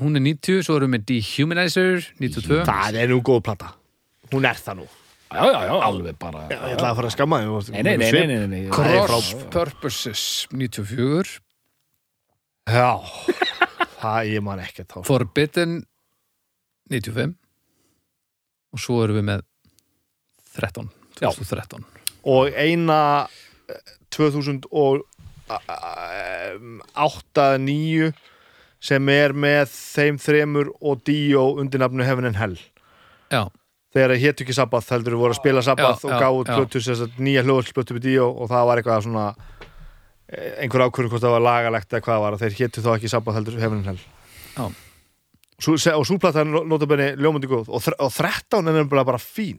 Hún er 90, svo erum við með Dehumanizer 92 það er nú góð plata, hún er það nú. Já, já, já, alveg bara Já, ég ætlaði að fara að skamma þig Nei, nei, nei, nei, nei, er Cross. Purposes 94 já, það ég man ekki að þá. Forbidden 95 og svo erum við með 13 2013 og eina eh, 2000 og 8-9 sem er með þeim þremur og Dio undir nafnu Heaven and Hell. Já, þegar það hétt ekki Sabbath heldur við voru að spila Sabbath Já, og gáðu plötu nýja hljóðhalsplötu með Dio og það var eitthvað svona eh, einhver ákvörðu hvort það var lagalegt eða hvað var að þeir héttu þá ekki Sabbath heldur Heaven and Hell. Já. Og súplata er notabenni ljómandi góð og 13 er nefnilega bara fín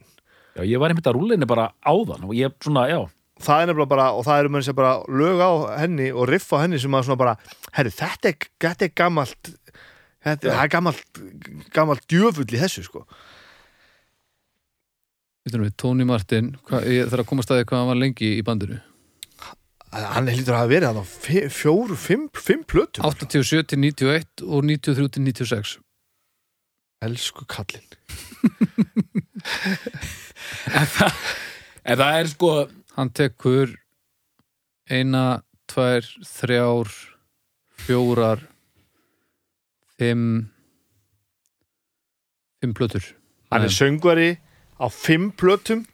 Já, ég var einmitt að rúlinni bara áðan og ég svona, já. Það er nefnilega bara, og það eru menn sem bara lög á henni og riff á henni sem að svona bara herri, þetta er, þetta er gamalt þetta það er gamalt gamalt djöfull í þessu sko. Vitum við, Tony Martin hva, ég þarf að komast að því hvað hann var lengi í bandinu. Hann lítur að hafa verið fi- fjóru, fimm, fimm plötum. 87 til 91 og 93 til 96 elsku kallinn. En það, en það er sko Hann tekur eina, tvær, þrjár fjórar fimm fimm plötur. Hann er söngvari á fimm plötum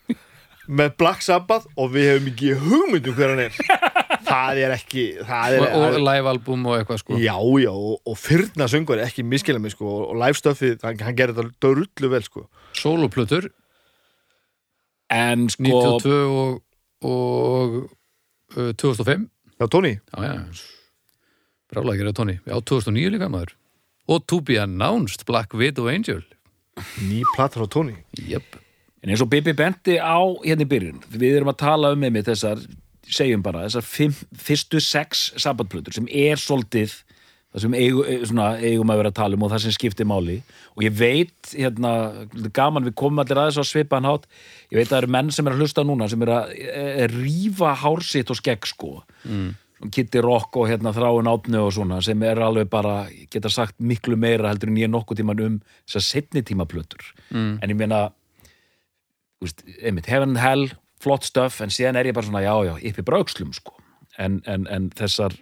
með Black Sabbath og við hefum ekki hugmyndum hver hann er það er ekki það og, er, og live album og eitthvað sko. Já, já, og, og fyrna söngvari ekki miskila mig sko, og live stuffið, hann, hann gerir þetta dörullu vel sko. Soloplötur En sko 92 og, og uh, 2005 já, Tony, já, já, brála að gera Tony. Já, 2009 líka maður. Og To Be Announced, Black Widow Angel. Ný plata frá Tony. Jöp, En eins og Bibi benti á hérna í byrjun við erum að tala um með þessar segjum bara, þessar fimm, fyrstu sex sabbatplötur sem er svolítið það sem eigu, e- svona, eigum að vera að tala um og það sem skiptir máli og ég veit, hérna, gaman við komum allir aðeins á svipaðan hátt ég veit að það eru menn sem er að hlusta núna sem er að e, e, rífa hársitt og skegg sko mm. Kitty Rock og hérna þráin átnu og svona sem er alveg bara, geta sagt miklu meira heldur en ég nokkuð tíman um þessar setni tímaplötur mm. en ég meina þú veist, einmitt, heaven and hell flott stöf, en síðan er ég bara svona já, já, yppi braukslum, sko en, en, en þessar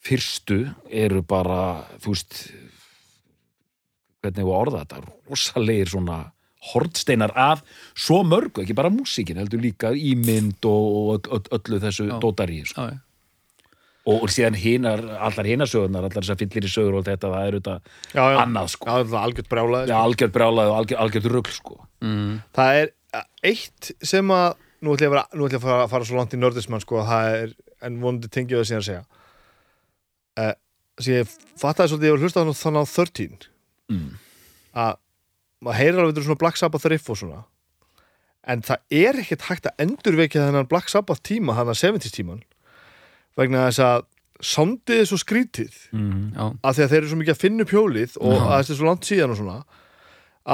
fyrstu eru bara þú veist hvernig að orða þetta rosalegir svona hortsteinar af svo mörgu, ekki bara músíkin heldur líka ímynd og, og öll- öllu þessu Já. dótari sko. Já, já. og, og síðan hinar, allar hinar sögurnar allar þessar fyllir í sögur og þetta það er auðvitað annað sko Já, það er algjört brjálaði Já, algjörð brjálaði og algjörð, algjörð rugl sko Mm. Það er eitt sem að nú ætlum ég að, ætlum ég að fara, fara svo langt í nördismann sko, er, en vonandi tengi ég það síðan að segja uh, sem ég fattaði svolítið, ég var hlusta þannig á 13 mm. að maður heyrir alveg svona Black Sabbath riff og svona en það er ekkert hægt að endurvekja þennan Black Sabbath tíma, hann að 70s tíman vegna þess að soundið er svo skrítið Mm. Að því að þeir eru svo mikið að finna upp hjólið og Já. að þetta er svo langt síðan og svona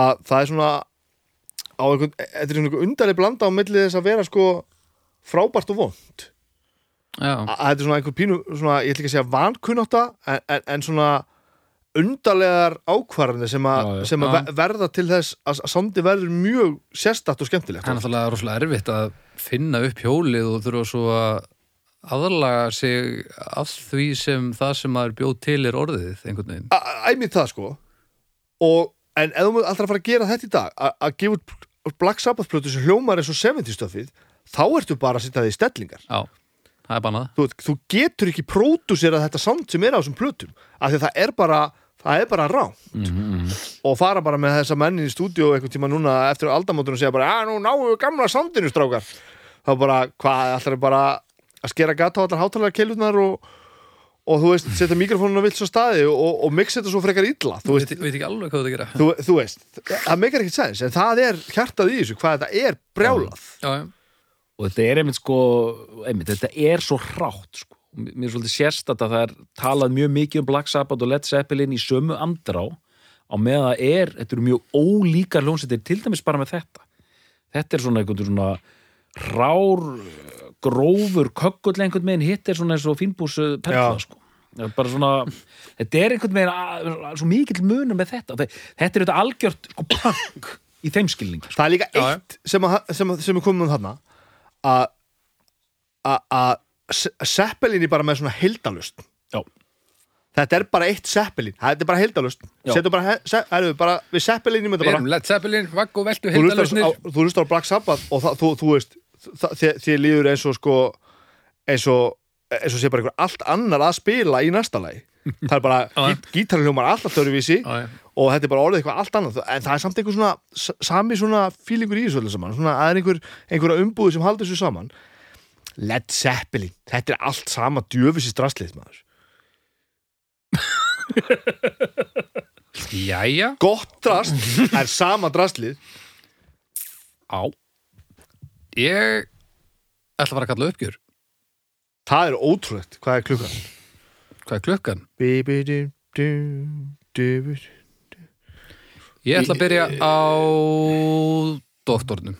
að það er svona á einhvern, þetta er svona einhver undarleg blanda á milli þess að vera sko frábært og vond að að þetta er svona einhver pínu, svona, ég ætla ekki að segja vankunnáta en, en, en svona undarlegar ákvarðanir sem, að- Já, já. sem að Já. ver- verða til þess að að sondi verður mjög sérstætt og skemmtilegt það er náttúrulega rosalega erfitt að finna upp hjólið og þurfa svo að aðlaga sig af því sem það sem maður bjóð til er orðið einhvern veginn. Æmið það sko og, en ef þú múið alltaf að fara að gera þetta í dag að að gefa út Black Sabbath plötu sem hljómar eins og 70 stöfið þá ertu bara að setja það í stellingar Já, það er bannað. þú, þú getur ekki pródúsera þetta sound sem er á þessum plötum af því að það er bara það er bara rá Mm. og fara bara með þessa mennin í stúdíu einhvern tíma núna eftir aldamótunum og segja bara að nú náum við gamla soundinu strákar þá bara, hvað, ætlar bara að skera gata á allar hátalara keilutnar og, og þú veist, setja mikrofónun á vilt svo staði og, og mixa þetta svo frekar illa þú veist, veit, veit ekki alveg hvað þú gera. þú, þú veist það meikar ekkert sens, en það er hjartað í þessu hvað þetta er brjálað Já, já. og þetta er einmitt sko einmitt, þetta er svo hrátt sko. mér er svolítið sérst að það er talað mjög mikið um Black Sabbath og Led Zeppelin í sömu andrá á meðan það er, þetta eru mjög ólíkar hljómsveitir til dæmis bara með þetta þetta er svona einhvern svona rár, grófur kökkull einhvern veginn, hitt er svona eins og fínbúsu perla Já. sko er bara svona, þetta er einhvern veginn svo mikill munum með þetta Þe- þetta er þetta algjört sko, punk í þeim skilningi sko. það er líka eitt sem, að, sem, að, sem er komið um þarna að að- að Se- Zeppelin er bara með svona heildalust Já. þetta er bara eitt Zeppelin þetta er bara heildalust Já. Setum bara, se, erum við bara við Zeppelinum þetta Við bara erum Led Zeppelin, vagg og á, heildalösnir. þú hlustar á Black Sabbath og það, þú, þú veist þér líður eins og sko eins og, eins og sé bara einhver allt annar að spila í næsta lagi það er bara, Já. gít, gítarhljómar alltaf já. og þetta er bara orðið eitthvað allt annað en það er samt einhver svona sami svona fílingur í þessu öllu saman svona að er einhver, einhverja umbúði sem haldur þessu saman Led Zeppelin, þetta er allt sama djöfis í strasslið maður Jæja. gott drast er sama drastlið Á. Ég ætla að fara að kalla uppgjör. það er ótrúlegt, hvað er klukkan? Hvað er klukkan? Ég ætla að byrja á doktornum.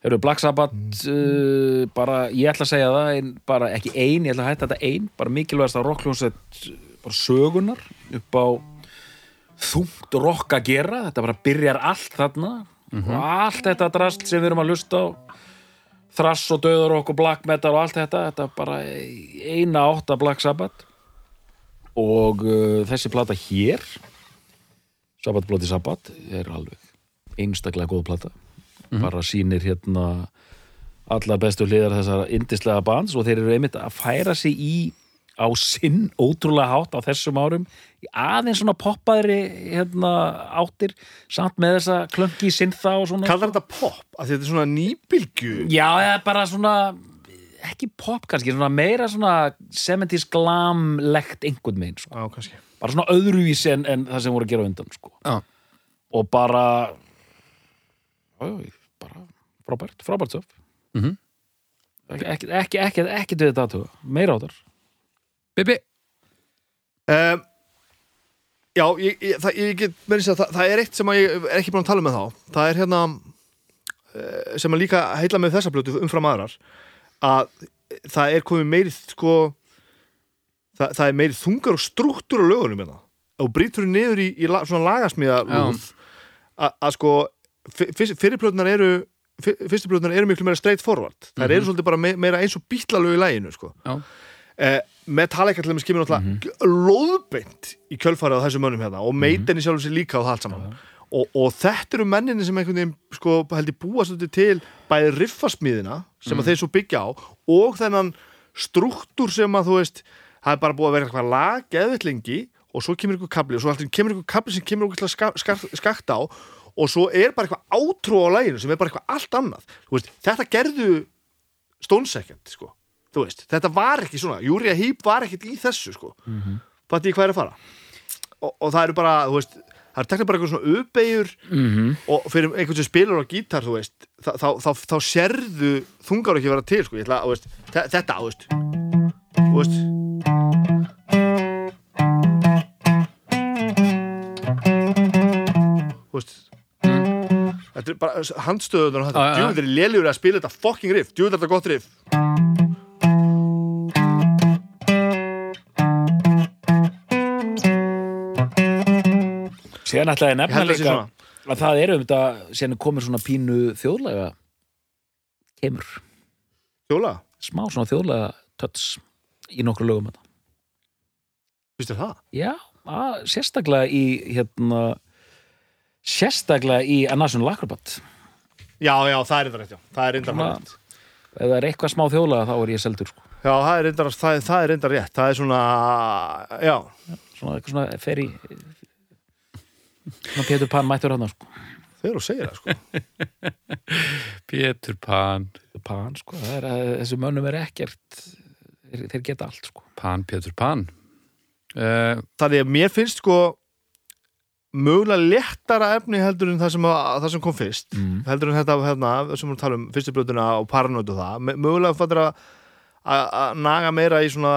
Hefur Black Sabbath uh, bara, ég ætla að segja það ein, bara ekki ein, ég ætla að hætta þetta ein bara mikilvægast að rockljónsett bara sögunar upp á þungt rock að gera þetta bara byrjar allt þarna og allt þetta drast sem við erum að lusta á þrass og döðarokk og black metal og allt þetta þetta er bara eina átt af Black Sabbath. Og uh, þessi plata hér Sabbath Bloody Sabbath er alveg einstaklega góð plata. Bara sýnir hérna allar bestu hliðar þessara indislega bands og þeir eru einmitt að færa sig í á sinn ótrúlega hátt á þessum árum í aðeins svona poppaðri hérna, áttir samt með þessa klöngi og svona kallar þetta pop, að þetta er svona nýbylgu Já, eða bara svona ekki pop kannski, svona meira svona 70s glam-legt einhvern megin, sko. kannski bara svona öðruvísi en, en það sem voru að gera undan, sko. Já. og bara já, bara frábært, frábært söf Mhm. ekki, ekki, ekki, ekki, ekki aðtuga, meira á þar Bibi. um, já, ég, ég, það, ég get með þess að það, það er eitt sem ég er ekki búin að tala með þá það er hérna uh, sem að líka heila með þessa blötu umfram aðrar að það er komið meiri sko það, það er meiri þungar og struktúr á lögunum hérna og brýtur niður í, í la, svona lagasmíða að sko fyrirplötunar eru fyrstu plötunar eru miklu meira straight forward það eru svolítið bara me, meira eins og bítlalög í læginu sko. Já. eh, Metallica til þeim skimur náttúrulega lóðbeint í kjölfarið á þessum mönnum hérna og Maiden í sjálfum sér líka og það allt saman. Og, og þetta eru menninni sem einhvern veginn sko, held ég búa svolítið til bæði riffasmíðina sem að þeir svo byggja á og þennan struktúr sem að þú veist það er bara búið að vera eitthvað lag geðvitt lengi og svo kemur ykkur kabli og svo alltaf kemur ykkur kabli sem kemur ykkur ska, ska, skakt á og svo er bara eitthvað átrú á læginu sem er bara eitthvað allt annað. Veist, þetta gerðu Second sko. Þú veist, þetta var ekki svona Júria Heep var ekkit í þessu sko. mm -hmm. hvað er að fara og, og það eru bara, þú veist það eru teknilega bara eitthvað svona uppeyjur Mhm. og fyrir einhvern sem spilur á gítar þú veist, þá, þá, þá, þá sérðu þungar ekki vera til sko. Ég ætla, þú veist, þe- þetta, þú veist þú veist þú veist þetta er bara handstöðunar og þetta, djúður er lélugur að spila þetta fucking riff, djúður er þetta gott riff sé líka svona. að það eru um þetta síðan er komið svona pínu þjóðlega kemur, Fjóla, smá svona þjóðlega töts í nokkru lögum þetta. þér það? Já, að, sérstaklega í hérna sérstaklega í A National Acrobat Já, já, það er þetta rétt, já, það er reyndar Svona- rétt ef það er eitthvað smá þjóðlega þá er ég seldur sko. Já, það er reyndar, rétt það er svona, já svona eitthvað svona fer í svona Pétur Pan mættur hann sko. þeir eru að segja það, sko Pétur Pan Pétur Pan, sko, það er að þessu mönnum er ekkert þeir, þeir geta allt sko. Pan, Pétur Pan uh, Þannig að mér finnst, sko mögulega léttara efni heldur en það sem, að, það sem kom fyrst mm. heldur en þetta, hérna, sem við tala um fyrstu blötuna og paranoid og það mögulega fattur að að að naga meira í svona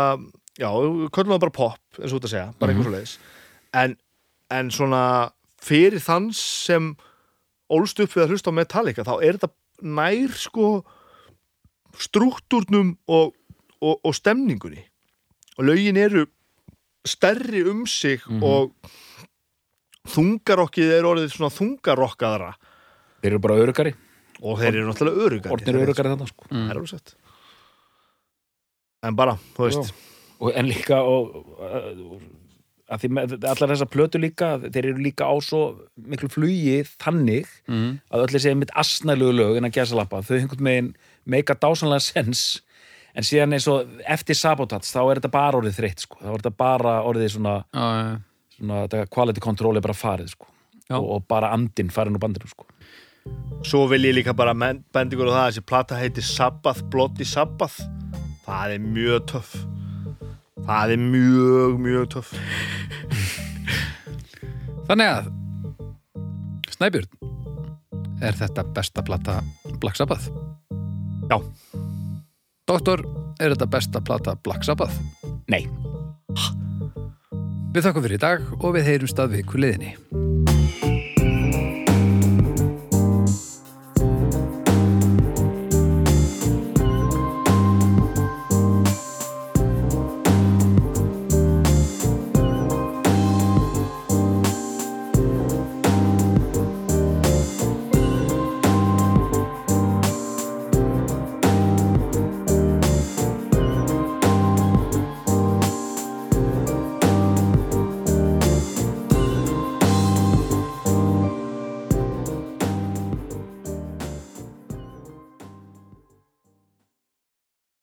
já, köllum það bara pop, eins og að segja bara Mhm. eitthvað svo leiðis en, en svona fyrir þann sem ólst upp við að hlusta á Metallica þá er þetta nær sko struktúrnum og, og, og stemningunni og lögin eru stærri um sig Mhm. og þungarokkið er orðið svona þungarokkaðara þeir eru bara örugari, og þeir eru náttúrulega örugari orðnir örugari þannig sko. mm. En bara, þú veist og, en líka og, að því með, allar þessar plötu líka þeir eru líka á svo miklu flugi þannig mm. að öll þessi mitt asnælugu lög en að gæsa lappa, þau einhvern veginn meika dásanlega sens en síðan eins og eftir sabotats þá er þetta bara orðið þreytt sko. þá er þetta bara orðið svona, Já, já, svona þetta quality control er bara farið sko. Og, og bara andinn farin úr bandinu sko. Svo vil ég líka bara men- benda ykkur á það að þessi plata heitir Sabbath, Bloody Sabbath Það er mjög töff Það er mjög, mjög töff Þannig að Snæbjörn Er þetta besta plata Black Sabbath? Já. Doktor, er þetta besta plata Black Sabbath? nei Við þakkum fyrir í dag og við heyrumst að viku liðinni